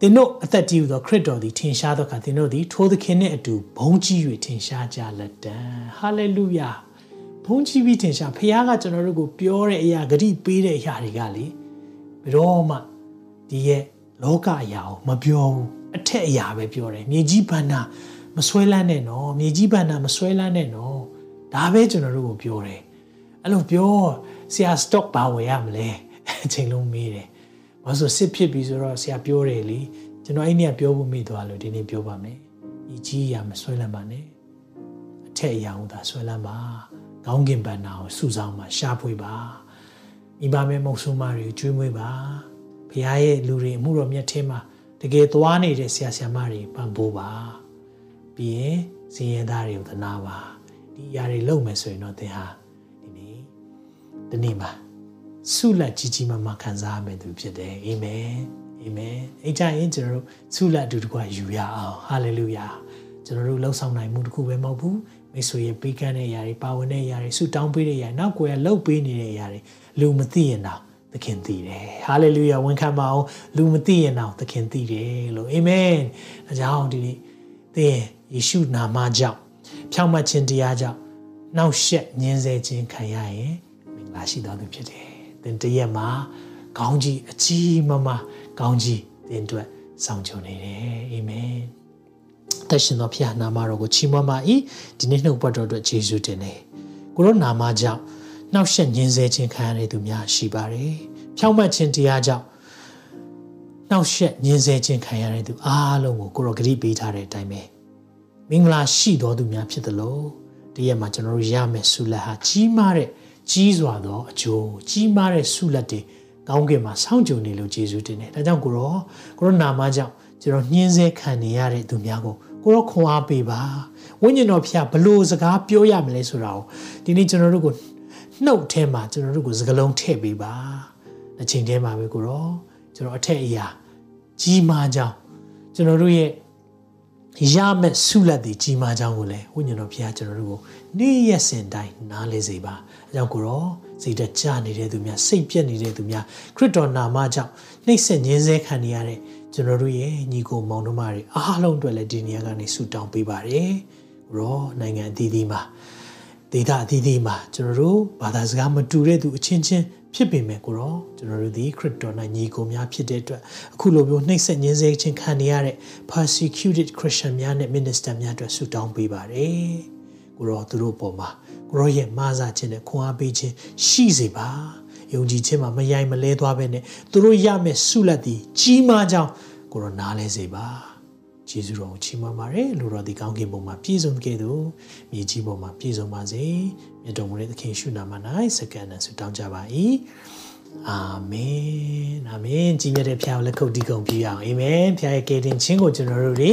သင်တို့အသက်တည်ဟူသောခရစ်တော်သည်ထင်ရှားသောအခါသင်တို့သည်ထိုသခင်နှင့်အတူဘုန်းကြီး၍ထင်ရှားကြလက်တံဟာလေလုယာဘုန်းကြီးပြီးထင်ရှားဘုရားကကျွန်တော်တို့ကိုပြောတဲ့အရာဂတိပေးတဲ့အရာတွေကလေဘယ်တော့မှဒီရဲ့လောကအရာကိုမပြောဘူးအထက်အရာပဲပြောတယ်မြေကြီးဘန္နာ မဆွဲလန်းနဲ့နော်မြေကြီးဘန္နာမဆွဲလန်းနဲ့နော်ဒါပဲကျွန်တော်တို့ကိုပြောတယ်အဲ့လိုပြောဆရာ stock ဘာဝယ်ရမလဲအချိန်လုံးမေးတယ်ဘာလို့စစ်ဖြစ်ပြီဆိုတော့ဆရာပြောတယ်လေကျွန်တော်အဲ့နေ့ကပြောဖို့မေ့သွားလို့ဒီနေ့ပြောပါမယ်မြေကြီးအရာမဆွဲလန်းပါနဲ့အထက်အရာကိုသာဆွဲလန်းပါကောင်းကင်ဘန္နာကိုစုဆောင်ပါရှားဖွေပါမိဘမဲမုတ်ဆိုးမတွေကိုကျွေးမွေးပါဘုရားရဲ့လူတွေအမှုတော်မြတ်ထဲမှာတကယ်သွားနေတဲ့ဆရာဆရာမတွေပံ့ပိုးပါ ပြီးရင်စည်ရင်သားတွေကိုသနာပါဒီအရာတွေလုပ်မယ်ဆိုရင်တော့သင်ဟာဒီနေ့ဒီနေ့မှာဆုလက်ကြီးကြီးမားမားခံစားရမယ်သူဖြစ်တယ်အာမင်အာမင်အဲ့ကြရင်ကျွန်တော်တို့ဆုလက်အတူတကွယူရအောင်ဟာလေလုယာကျွန်တော်တို့လှုပ်ဆောင်နိုင်မှုတခုပဲမဟုတ်ဘူးမိတ်ဆွေရဲ့ပေးကမ်းတဲ့အရာတွေပါဝင်တဲ့အရာတွေဆုတောင်းပေးတဲ့အရာနောက်ကိုယ်ကလှုပ်ပေးနေတဲ့အရာတွေလူမသိရင်တော့သခင်သိတယ်ဟာလေလုယာဝန်ခံပါအောင်လူမသိရင်တော့သခင်သိတယ်လို့အာမင်အကြောင်းဒီနေ့ သင်ယေရှုနာမကြောင့်ဖြောင့်မတ်ခြင်းတရားကြောင့်နှောက်ရှက်ညှင်းဆဲခြင်းခံရရင်မင်္ဂလာရှိတော်သူဖြစ်တယ်သင်တရက်မှာကောင်းကြီးအကြီးမမကောင်းကြီးသင်အတွက်ဆောင်ကြုံနေတယ်အာမင်တရှင်တော်ဖခင်နာမတော်ကိုချီးမွမ်းပါ၏ဒီနေ့နှုတ်ပတ်တော်အတွက်ယေရှုတင်တယ်ကိုရောနာမကြောင့်နှောက်ယှက်ညှင်းဆဲခြင်းခံရတဲ့သူများရှိပါတယ်။ဖြောင့်မတ်ခြင်းတရားကြောင့် နှောက်ယှက်ညှင်းဆဲခြင်းခံရတဲ့သူအားလုံးကိုကိုရောဂရိပေးထားတဲ့အတိုင်းပဲမင်္ဂလာရှိတော်သူများဖြစ်သလိုတရက်မှာကျွန်တော်တို့ရမယ်ဆုလက်ဟာကြီးမားတဲ့ကြီးစွာသောအကျိုးကြီးမားတဲ့ဆုလက်တွေကောင်းကင်မှာစောင့်ကြုံနေလို့ယေရှုတင်တယ်။ဒါကြောင့်ကိုရောကိုရောနာမကြောင့်ကျွန်တော်ညှင်းဆဲခံနေရတဲ့သူများကိုကိုရောခွန်အားပေးပါ။ဝိညာဉ်တော်ဖျားဘလို့စကားပြောရမလဲဆိုတာကိုဒီနေ့ကျွန်တော်တို့ကိုနှုတ်ထဲမှာကျွန်တော်တို့ကိုစကလုံးထည့်ပေးပါအချိန်ထဲမှာပဲကိုတော့ကျွန်တော်အထက်အရာ ကြီးမားကြောင်းကျွန်တော်တို့ရဲ့ရမဲ့ဆုလက်တွေကြီးမားကြောင်းကိုလည်းဝိညာဉ်တော်ဘုရားကျွန်တော်တို့ကိုနေ့ရက်စဉ်တိုင်းနားလဲစေပါအဲကြောင့်ကိုတော့စိတ်တကြနေတဲ့သူများစိတ်ပြက်နေတဲ့သူများခရစ်တော်နာမကြောင့်နှိမ့်ဆက်ညင်းဆဲခံနေရတဲ့ကျွန်တော်တို့ရဲ့ညီကိုမောင်နှမတွေအားလုံးအတွက်လည်းဒီနေရာကနေဆုတောင်းပေးပါတယ်။ရောနိုင်ငံအသီးသီးမှာဒေတာအသီးသီးမှာကျွန်တော်တို့ဘာသာစကားမတူတဲ့သူအချင်းချင်း ဖြစ်ပေမဲ့ကိုရောကျွန်တော်တို့ဒီခရစ်တော်၌ညီကိုများဖြစ်တဲ့အတွက်အခုလိုမျိုးနှိမ့်ဆက်ညှင်းဆဲခြင်းခံနေရတဲ့ persecuted Christian များနဲ့ minister များအတွက်ဆုတောင်းပေးပါတယ်ကိုရောသူတို့ပေါ်မှာကိုရောရဲ့မာစာခြင်းနဲ့ခွန်အားပေးခြင်းရှိစေပါယုံကြည်ခြင်းမှာမယိုင်မလဲသွားပဲနဲ့သူတို့ရမယ့်ဆုလက်သည်ကြီးမားကြောင်းကိုရောနားလဲစေပါယေရှုတော်ကိုချီးမွမ်းပါတယ်လူတော်ဒီကောင်းကင်ဘုံမှာပြည့်စုံခဲ့သူမြေကြီးဘုံမှာပြည့်စုံပါစေ မြတ်တော်မူတဲ့သခင်ရှုနာမ၌စက္ကန့်နဲ့ဆုတောင်းကြပါ၏အာမင်အာမင်ကြီးမြတ်တဲ့ဖခင်ကိုလက်ခုပ်တီးကုန်ပြရအောင်အာမင်ဖခင်ရဲ့ကယ်တင်ခြင်းကိုကျွန်တော်တို့တွေ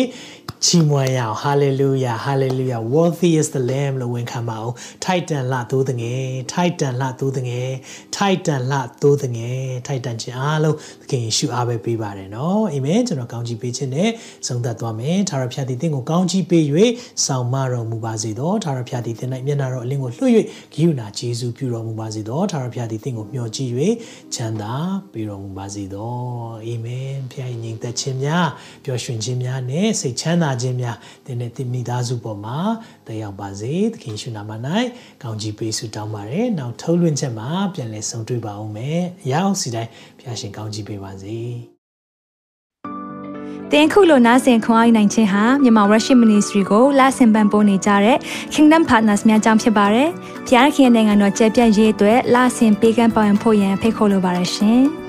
ချီးမွမ်းရအောင် hallelujah hallelujah worthy is the lamb လို့ဝန်ခံပါအောင် titan လှသိုးတငယ် titan လှသိုးတငယ် titan လှသိုးတငယ် titan ချင်းအားလုံးသခင်ယေရှုအားပဲပေးပါတယ်နော်အာမင်ကျွန်တော်ကောင်းချီးပေးခြင်းနဲ့ဆုံးသက်သွားမယ်ထာဝရဘုရားသည်သင်ကိုကောင်းချီးပေး၍ဆောင်မတော်မူပါစေသောထာဝရဘုရားသည်သင်၌မျက်နာတော်အလင်းကိုလွှတ်၍ဂိယူနာဂျေဇုပြုတော်မူပါစေသောထာဝရဘုရားသည်သင်ကိုမျှော်ကြည့်၍ချမ်းသာပေးတော်မူပါစေသောအာမင်ဖခင်ညီသက်ခြင်းများပျော်ရွှင်ခြင်းများနဲ့စိတ်ချမ်းသာခြင်းများသင်နဲ့သင်မိသားစုပေါ်မှာတက်ရောက်ပါစေသခင်ရှုနာမ၌ကောင်းချီးပေးဆုတောင်းပါတယ်နောက်ထုတ်လွှင့်ချက်မှာပြန်လည်ဆုံတွေ့ပါအောင်မယ်ရောက်စီတိုင်းဖခင်ရှင်ကောင်းချီးပေးပါစေတင်ခုလိုနာဆင်ခွန်အားနိုင်ခြင်းဟာမြန်မာ Worship Ministry ကိုလာဆင်ပန်ပိုးနေကြတဲ့ Kingdom Partners များအကြောင်းဖြစ်ပါတယ်။ဖျားခင်နိုင်ငံတော်ကျယ်ပြန့်ရေးအတွက်လာဆင်ပေးကမ်းပောင်းဖို့ရန်ဖိတ်ခေါ်လိုပါတယ်ရှင်။